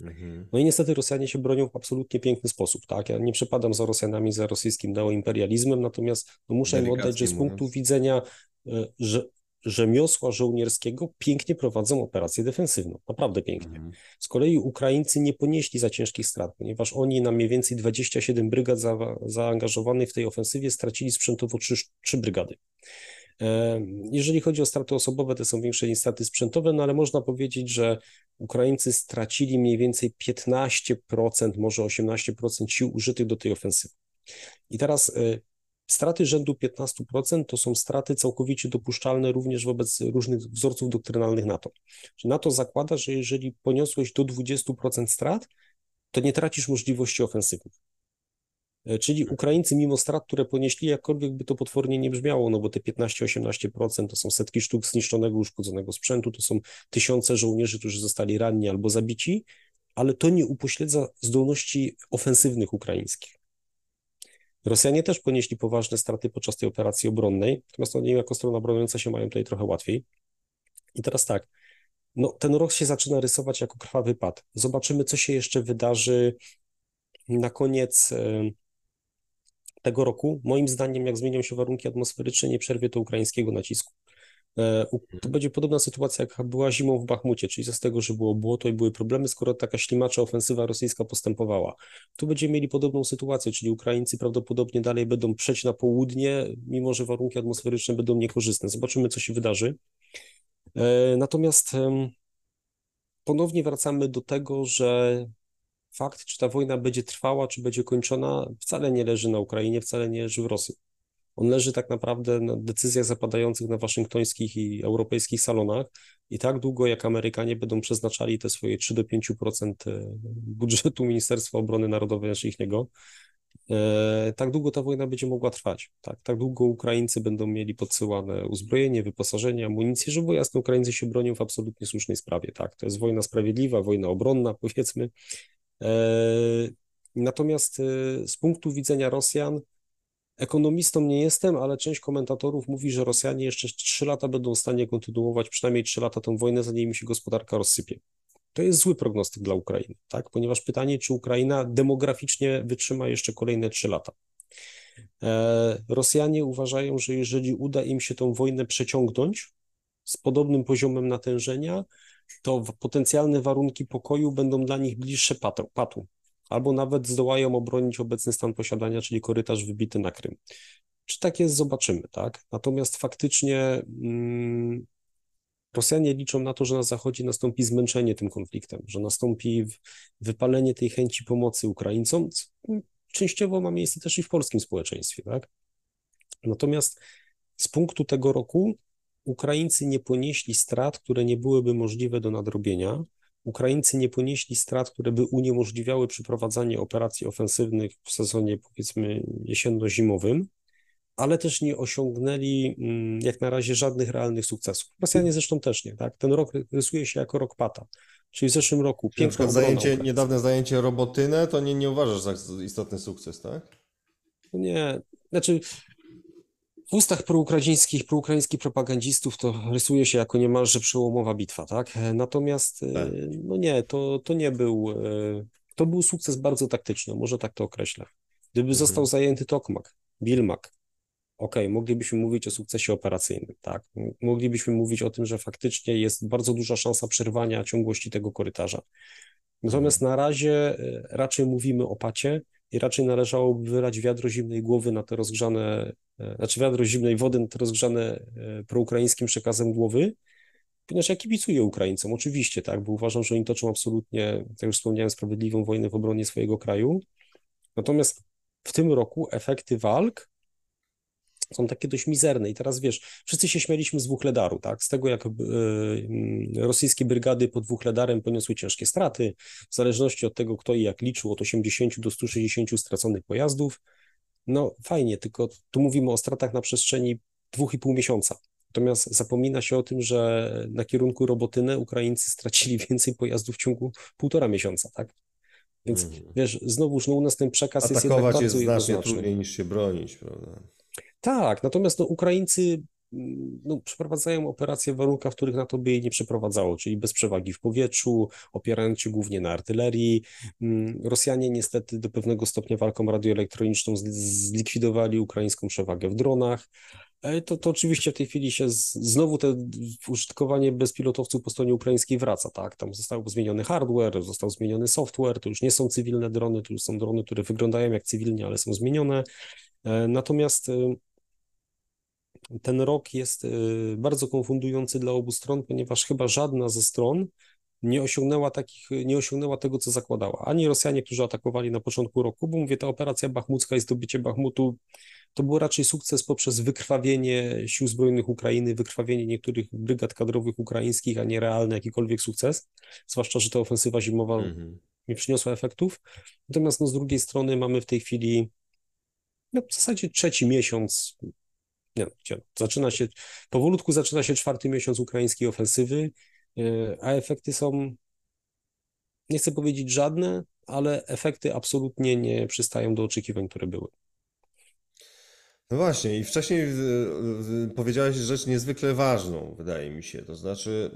Mhm. No i niestety Rosjanie się bronią w absolutnie piękny sposób, tak? Ja nie przepadam za Rosjanami, za rosyjskim neoimperializmem, natomiast no muszę im oddać, że z punktu widzenia e, że, rzemiosła żołnierskiego pięknie prowadzą operację defensywną, naprawdę pięknie. Mhm. Z kolei Ukraińcy nie ponieśli za ciężkich strat, ponieważ oni na mniej więcej 27 brygad za, zaangażowanych w tej ofensywie stracili sprzętowo 3, 3 brygady. E, Jeżeli chodzi o straty osobowe, to są większe niż straty sprzętowe, no ale można powiedzieć, że Ukraińcy stracili mniej więcej 15%, może 18% sił użytych do tej ofensywy. I teraz e, straty rzędu 15% to są straty całkowicie dopuszczalne również wobec różnych wzorców doktrynalnych NATO. Czyli NATO zakłada, że jeżeli poniosłeś do 20% strat, to nie tracisz możliwości ofensywnych. E, Czyli Ukraińcy, mimo strat, które ponieśli, jakkolwiek by to potwornie nie brzmiało, no bo te 15-18% to są setki sztuk zniszczonego, uszkodzonego sprzętu, to są tysiące żołnierzy, którzy zostali ranni albo zabici, ale to nie upośledza zdolności ofensywnych ukraińskich. Rosjanie też ponieśli poważne straty podczas tej operacji obronnej, natomiast oni jako strona broniąca się mają tutaj trochę łatwiej. I teraz tak, no ten rok się zaczyna rysować jako krwawy pad. Zobaczymy, co się jeszcze wydarzy na koniec tego roku. Moim zdaniem, jak zmienią się warunki atmosferyczne, nie przerwie to ukraińskiego nacisku. E, To będzie podobna sytuacja, jaka była zimą w Bachmucie, czyli z tego, że było błoto i były problemy, skoro taka ślimacza ofensywa rosyjska postępowała. Tu będziemy mieli podobną sytuację, czyli Ukraińcy prawdopodobnie dalej będą przeć na południe, mimo że warunki atmosferyczne będą niekorzystne. Zobaczymy, co się wydarzy. E, Natomiast ponownie wracamy do tego, że fakt, czy ta wojna będzie trwała, czy będzie kończona, wcale nie leży na Ukrainie, wcale nie leży w Rosji. On leży tak naprawdę na decyzjach zapadających na waszyngtońskich i europejskich salonach i tak długo, jak Amerykanie będą przeznaczali te swoje 3 do 5% budżetu Ministerstwa Obrony Narodowej, znaczy niego, e, tak długo ta wojna będzie mogła trwać. Tak, tak długo Ukraińcy będą mieli podsyłane uzbrojenie, wyposażenie, amunicję, żeby jasne, Ukraińcy się bronią w absolutnie słusznej sprawie. Tak, to jest wojna sprawiedliwa, wojna obronna, powiedzmy. E, Natomiast e, z punktu widzenia Rosjan, ekonomistą nie jestem, ale część komentatorów mówi, że Rosjanie jeszcze 3 lata będą w stanie kontynuować przynajmniej 3 lata tą wojnę, zanim im się gospodarka rozsypie. To jest zły prognostyk dla Ukrainy, tak? Ponieważ pytanie, czy Ukraina demograficznie wytrzyma jeszcze kolejne 3 lata. E, Rosjanie uważają, że jeżeli uda im się tą wojnę przeciągnąć z podobnym poziomem natężenia, to potencjalne warunki pokoju będą dla nich bliższe patu, albo nawet zdołają obronić obecny stan posiadania, czyli korytarz wybity na Krym. Czy tak jest, zobaczymy, tak? Natomiast faktycznie mm, Rosjanie liczą na to, że na Zachodzie nastąpi zmęczenie tym konfliktem, że nastąpi wypalenie tej chęci pomocy Ukraińcom, co częściowo ma miejsce też i w polskim społeczeństwie, tak? Natomiast z punktu tego roku Ukraińcy nie ponieśli strat, które nie byłyby możliwe do nadrobienia. Ukraińcy nie ponieśli strat, które by uniemożliwiały przeprowadzanie operacji ofensywnych w sezonie, powiedzmy, jesienno-zimowym, ale też nie osiągnęli mm, jak na razie żadnych realnych sukcesów. Rosjanie zresztą też nie, tak? Ten rok rysuje się jako rok pata. czyli w zeszłym roku. Czyli na przykład obrona zajęcie, niedawne zajęcie Robotynę, to nie, nie uważasz za istotny sukces, tak? Nie, znaczy w ustach proukraińskich, proukraińskich propagandzistów to rysuje się jako niemalże przełomowa bitwa, tak? Natomiast e, Tak. no nie, to, to nie był, e, to był sukces bardzo taktyczny, może tak to określę. Gdyby został zajęty Tokmak, Bilmak, okej, moglibyśmy mówić o sukcesie operacyjnym, tak? Moglibyśmy mówić o tym, że faktycznie jest bardzo duża szansa przerwania ciągłości tego korytarza. Natomiast na razie e, raczej mówimy o pacie i raczej należałoby wylać wiadro zimnej głowy na te rozgrzane, e, znaczy wiadro zimnej wody na te rozgrzane e, proukraińskim przekazem głowy, ponieważ ja kibicuję Ukraińcom, oczywiście, tak, bo uważam, że oni toczą absolutnie, tak jak już wspomniałem, sprawiedliwą wojnę w obronie swojego kraju. Natomiast w tym roku efekty walk są takie dość mizerne. I teraz wiesz, wszyscy się śmialiśmy z Wuchledaru, tak? Z tego, jak mm, rosyjskie brygady pod Wuchledarem poniosły ciężkie straty, w zależności od tego, kto i jak liczył, od 80 do 160 straconych pojazdów. No fajnie, tylko tu mówimy o stratach na przestrzeni dwóch i pół miesiąca. Natomiast zapomina się o tym, że na kierunku Robotynę Ukraińcy stracili więcej pojazdów w ciągu półtora miesiąca, tak? Więc wiesz, znowuż no, u nas ten przekaz jest jednak Atakować bardzo jest znacznie jednoznaczny. trudniej niż się bronić, prawda? Tak, natomiast no, Ukraińcy mm, no, przeprowadzają operacje w warunkach, w których na to by jej nie przeprowadzało, czyli bez przewagi w powietrzu, opierając się głównie na artylerii. Mm, Rosjanie niestety do pewnego stopnia walką radioelektroniczną zlikwidowali ukraińską przewagę w dronach. E, To, to oczywiście w tej chwili się z, znowu te użytkowanie bezpilotowców po stronie ukraińskiej wraca, tak? Tam został zmieniony hardware, został zmieniony software, to już nie są cywilne drony, to już są drony, które wyglądają jak cywilnie, ale są zmienione. E, Natomiast ten rok jest y, bardzo konfundujący dla obu stron, ponieważ chyba żadna ze stron nie osiągnęła takich, nie osiągnęła tego, co zakładała. Ani Rosjanie, którzy atakowali na początku roku, bo mówię, ta operacja bachmucka i zdobycie Bachmutu to był raczej sukces poprzez wykrwawienie sił zbrojnych Ukrainy, wykrwawienie niektórych brygad kadrowych ukraińskich, a nie realny jakikolwiek sukces, zwłaszcza, że ta ofensywa zimowa Mhm. nie przyniosła efektów. Natomiast no, z drugiej strony mamy w tej chwili no, w zasadzie trzeci miesiąc, nie, no, zaczyna się, powolutku zaczyna się czwarty miesiąc ukraińskiej ofensywy, yy, a efekty są, nie chcę powiedzieć żadne, ale efekty absolutnie nie przystają do oczekiwań, które były. No właśnie, i wcześniej y, y, powiedziałeś rzecz niezwykle ważną, wydaje mi się. To znaczy,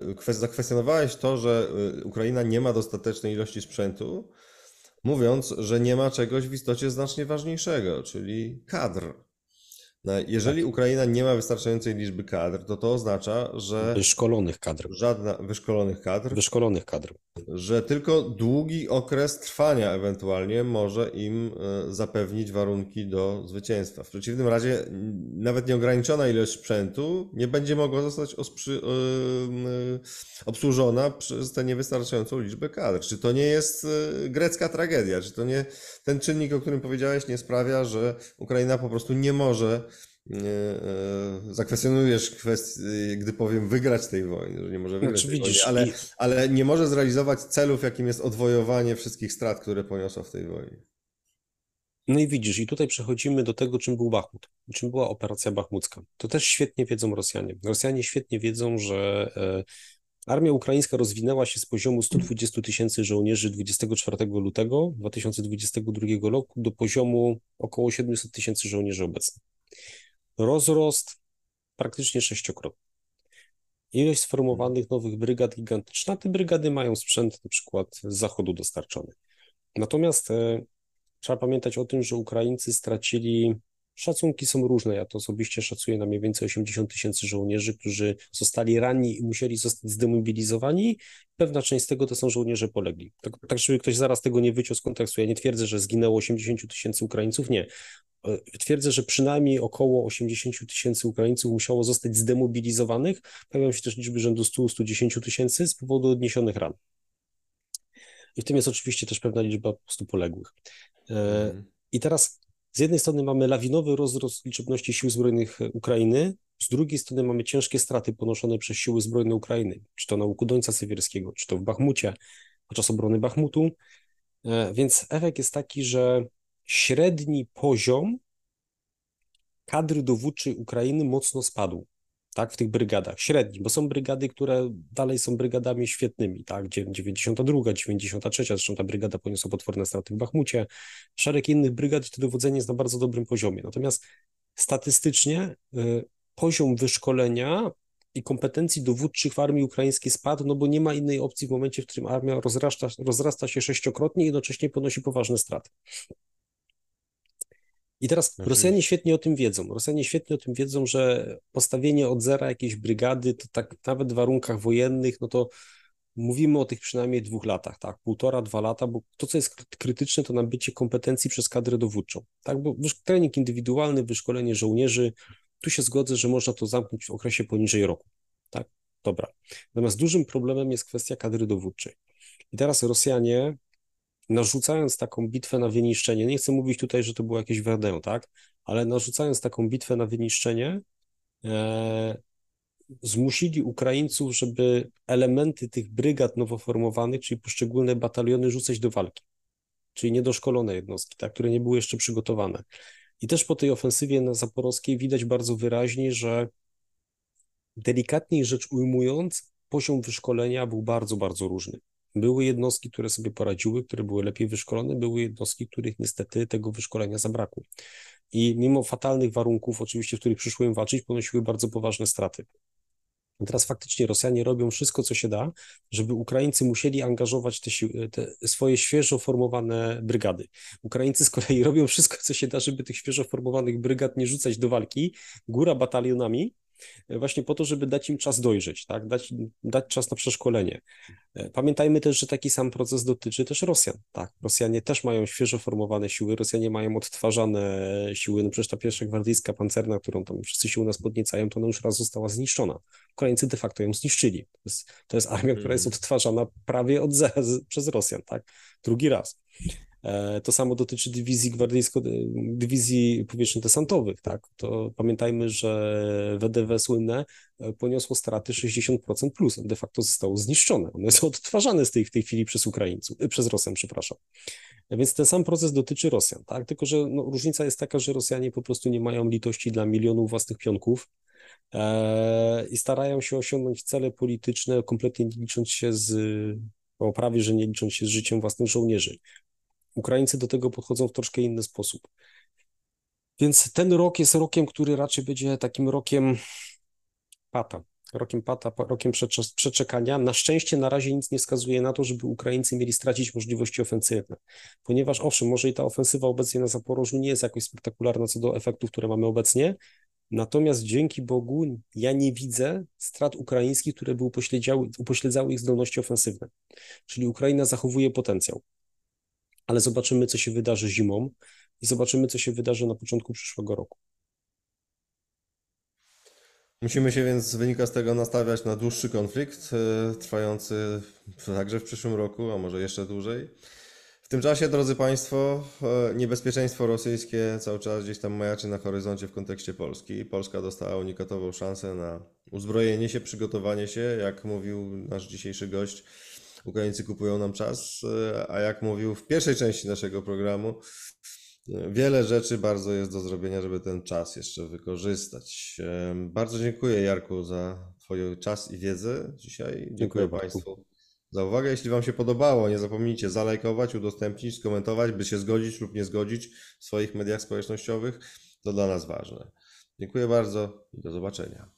kwest- zakwestionowałeś to, że Ukraina nie ma dostatecznej ilości sprzętu, mówiąc, że nie ma czegoś w istocie znacznie ważniejszego, czyli kadr. No, jeżeli Ukraina nie ma wystarczającej liczby kadr, to to oznacza, że Wyszkolonych kadr, żadna wyszkolonych kadr, wyszkolonych kadr. Że tylko długi okres trwania ewentualnie może im e, zapewnić warunki do zwycięstwa. W przeciwnym razie nawet nieograniczona ilość sprzętu nie będzie mogła zostać e, e, obsłużona przez tę niewystarczającą liczbę kadr. Czy to nie jest grecka tragedia? Czy to nie ten czynnik, o którym powiedziałeś, nie sprawia, że Ukraina po prostu nie może zakwestionujesz kwestię, gdy powiem wygrać tej wojny, że nie może wygrać Znaczy, wojny, ale ale nie może zrealizować celów, jakim jest odwojowanie wszystkich strat, które poniosła w tej wojnie. No i widzisz, i tutaj przechodzimy do tego, czym był Bachmut, czym była operacja bachmucka. To też świetnie wiedzą Rosjanie. Rosjanie świetnie wiedzą, że e, armia ukraińska rozwinęła się z poziomu 120 tysięcy żołnierzy 24 lutego 2022 roku do poziomu około 700 tysięcy żołnierzy obecnych. Rozrost praktycznie sześciokrotny. Ilość sformowanych nowych brygad gigantyczna. Te brygady mają sprzęt na przykład z zachodu dostarczony. Natomiast e, Trzeba pamiętać o tym, że Ukraińcy stracili, szacunki są różne, ja to osobiście szacuję na mniej więcej 80 tysięcy żołnierzy, którzy zostali ranni i musieli zostać zdemobilizowani. Pewna część z tego to są żołnierze polegli. Tak, tak żeby ktoś zaraz tego nie wyciął z kontekstu, ja nie twierdzę, że zginęło 80 tysięcy Ukraińców, nie. E, Twierdzę, że przynajmniej około 80 tysięcy Ukraińców musiało zostać zdemobilizowanych. Pojawiają się też liczby rzędu 100-110 tysięcy z powodu odniesionych ran. I w tym jest oczywiście też pewna liczba po prostu poległych. E, Mhm. I teraz z jednej strony mamy lawinowy rozrost liczebności sił zbrojnych Ukrainy, z drugiej strony mamy ciężkie straty ponoszone przez siły zbrojne Ukrainy, czy to na łuku Dońca Sywierskiego, czy to w Bachmucie, podczas obrony Bachmutu. E, Więc efekt jest taki, że średni poziom kadry dowódczej Ukrainy mocno spadł. Tak, w tych brygadach, średni, bo są brygady, które dalej są brygadami świetnymi, tak, Dziew- 92, 93, zresztą ta brygada poniosła potworne straty w Bachmucie, szereg innych brygad to dowodzenie jest na bardzo dobrym poziomie. Natomiast statystycznie y, poziom wyszkolenia i kompetencji dowódczych w armii ukraińskiej spadł, no bo nie ma innej opcji w momencie, w którym armia rozrasta, rozrasta się sześciokrotnie i jednocześnie ponosi poważne straty. I teraz Oczywiście. Rosjanie świetnie o tym wiedzą. Rosjanie świetnie o tym wiedzą, że postawienie od zera jakiejś brygady, to tak nawet w warunkach wojennych, no to mówimy o tych przynajmniej dwóch latach, tak, półtora, dwa lata, bo to, co jest kry- krytyczne, to nabycie kompetencji przez kadrę dowódczą, tak, bo trening indywidualny, wyszkolenie żołnierzy, tu się zgodzę, że można to zamknąć w okresie poniżej roku, tak, dobra. Natomiast dużym problemem jest kwestia kadry dowódczej. I teraz Rosjanie, narzucając taką bitwę na wyniszczenie, nie chcę mówić tutaj, że to było jakieś Verdun, tak, ale narzucając taką bitwę na wyniszczenie, e, zmusili Ukraińców, żeby elementy tych brygad nowo formowanych, czyli poszczególne bataliony, rzucać do walki. Czyli niedoszkolone jednostki, tak, które nie były jeszcze przygotowane. I też po tej ofensywie na Zaporowskiej widać bardzo wyraźnie, że delikatniej rzecz ujmując, poziom wyszkolenia był bardzo, bardzo różny. Były jednostki, które sobie poradziły, które były lepiej wyszkolone, były jednostki, których niestety tego wyszkolenia zabrakło. I mimo fatalnych warunków, oczywiście, w których przyszło im walczyć, ponosiły bardzo poważne straty. Teraz faktycznie Rosjanie robią wszystko, co się da, żeby Ukraińcy musieli angażować te, siły, te swoje świeżo formowane brygady. Ukraińcy z kolei robią wszystko, co się da, żeby tych świeżo formowanych brygad nie rzucać do walki, góra batalionami, właśnie po to, żeby dać im czas dojrzeć, tak? dać, dać czas na przeszkolenie. E, Pamiętajmy też, że taki sam proces dotyczy też Rosjan. Tak? Rosjanie też mają świeżo formowane siły, Rosjanie mają odtwarzane siły. No przecież ta pierwsza gwardyjska pancerna, którą tam wszyscy się u nas podniecają, to ona już raz została zniszczona. Ukraińcy de facto ją zniszczyli. To jest, to jest armia, która jest Mhm. odtwarzana prawie od ze, z, przez Rosjan, tak? Drugi raz. E, To samo dotyczy dywizji gwardyjsko, dywizji powietrzno-desantowych, tak? To pamiętajmy, że WDW słynne e, poniosło straty 60% plus, de facto zostało zniszczone. One są odtwarzane z tej, w tej chwili przez Ukraińców, e, przez Rosjan, przepraszam. Więc ten sam proces dotyczy Rosjan, tak? Tylko, że no, różnica jest taka, że Rosjanie po prostu nie mają litości dla milionów własnych pionków i starają się osiągnąć cele polityczne, kompletnie nie licząc się z, o prawie, że nie licząc się z życiem własnych żołnierzy. Ukraińcy do tego podchodzą w troszkę inny sposób. Więc ten rok jest rokiem, który raczej będzie takim rokiem pata. Rokiem pata, pa- rokiem przecze- przeczekania. Na szczęście na razie nic nie wskazuje na to, żeby Ukraińcy mieli stracić możliwości ofensywne. Ponieważ owszem, może i ta ofensywa obecnie na Zaporożu nie jest jakoś spektakularna co do efektów, które mamy obecnie, natomiast dzięki Bogu ja nie widzę strat ukraińskich, które by upośledzały, upośledzały ich zdolności ofensywne. Czyli Ukraina zachowuje potencjał ale zobaczymy, co się wydarzy zimą i zobaczymy, co się wydarzy na początku przyszłego roku. Musimy się więc, wynika z tego, nastawiać na dłuższy konflikt, e, trwający także w przyszłym roku, a może jeszcze dłużej. W tym czasie, drodzy Państwo, e, niebezpieczeństwo rosyjskie cały czas gdzieś tam majaczy na horyzoncie w kontekście Polski. Polska dostała unikatową szansę na uzbrojenie się, przygotowanie się. Jak mówił nasz dzisiejszy gość, Ukraińcy kupują nam czas, e, a jak mówił w pierwszej części naszego programu, Wiele rzeczy bardzo jest do zrobienia, żeby ten czas jeszcze wykorzystać. Em, Bardzo dziękuję Jarku za Twój czas i wiedzę dzisiaj. Dziękuję, Dziękuję. Państwu za uwagę. Jeśli Wam się podobało, nie zapomnijcie zalajkować, udostępnić, skomentować, by się zgodzić lub nie zgodzić w swoich mediach społecznościowych. To dla nas ważne. Dziękuję bardzo i do zobaczenia.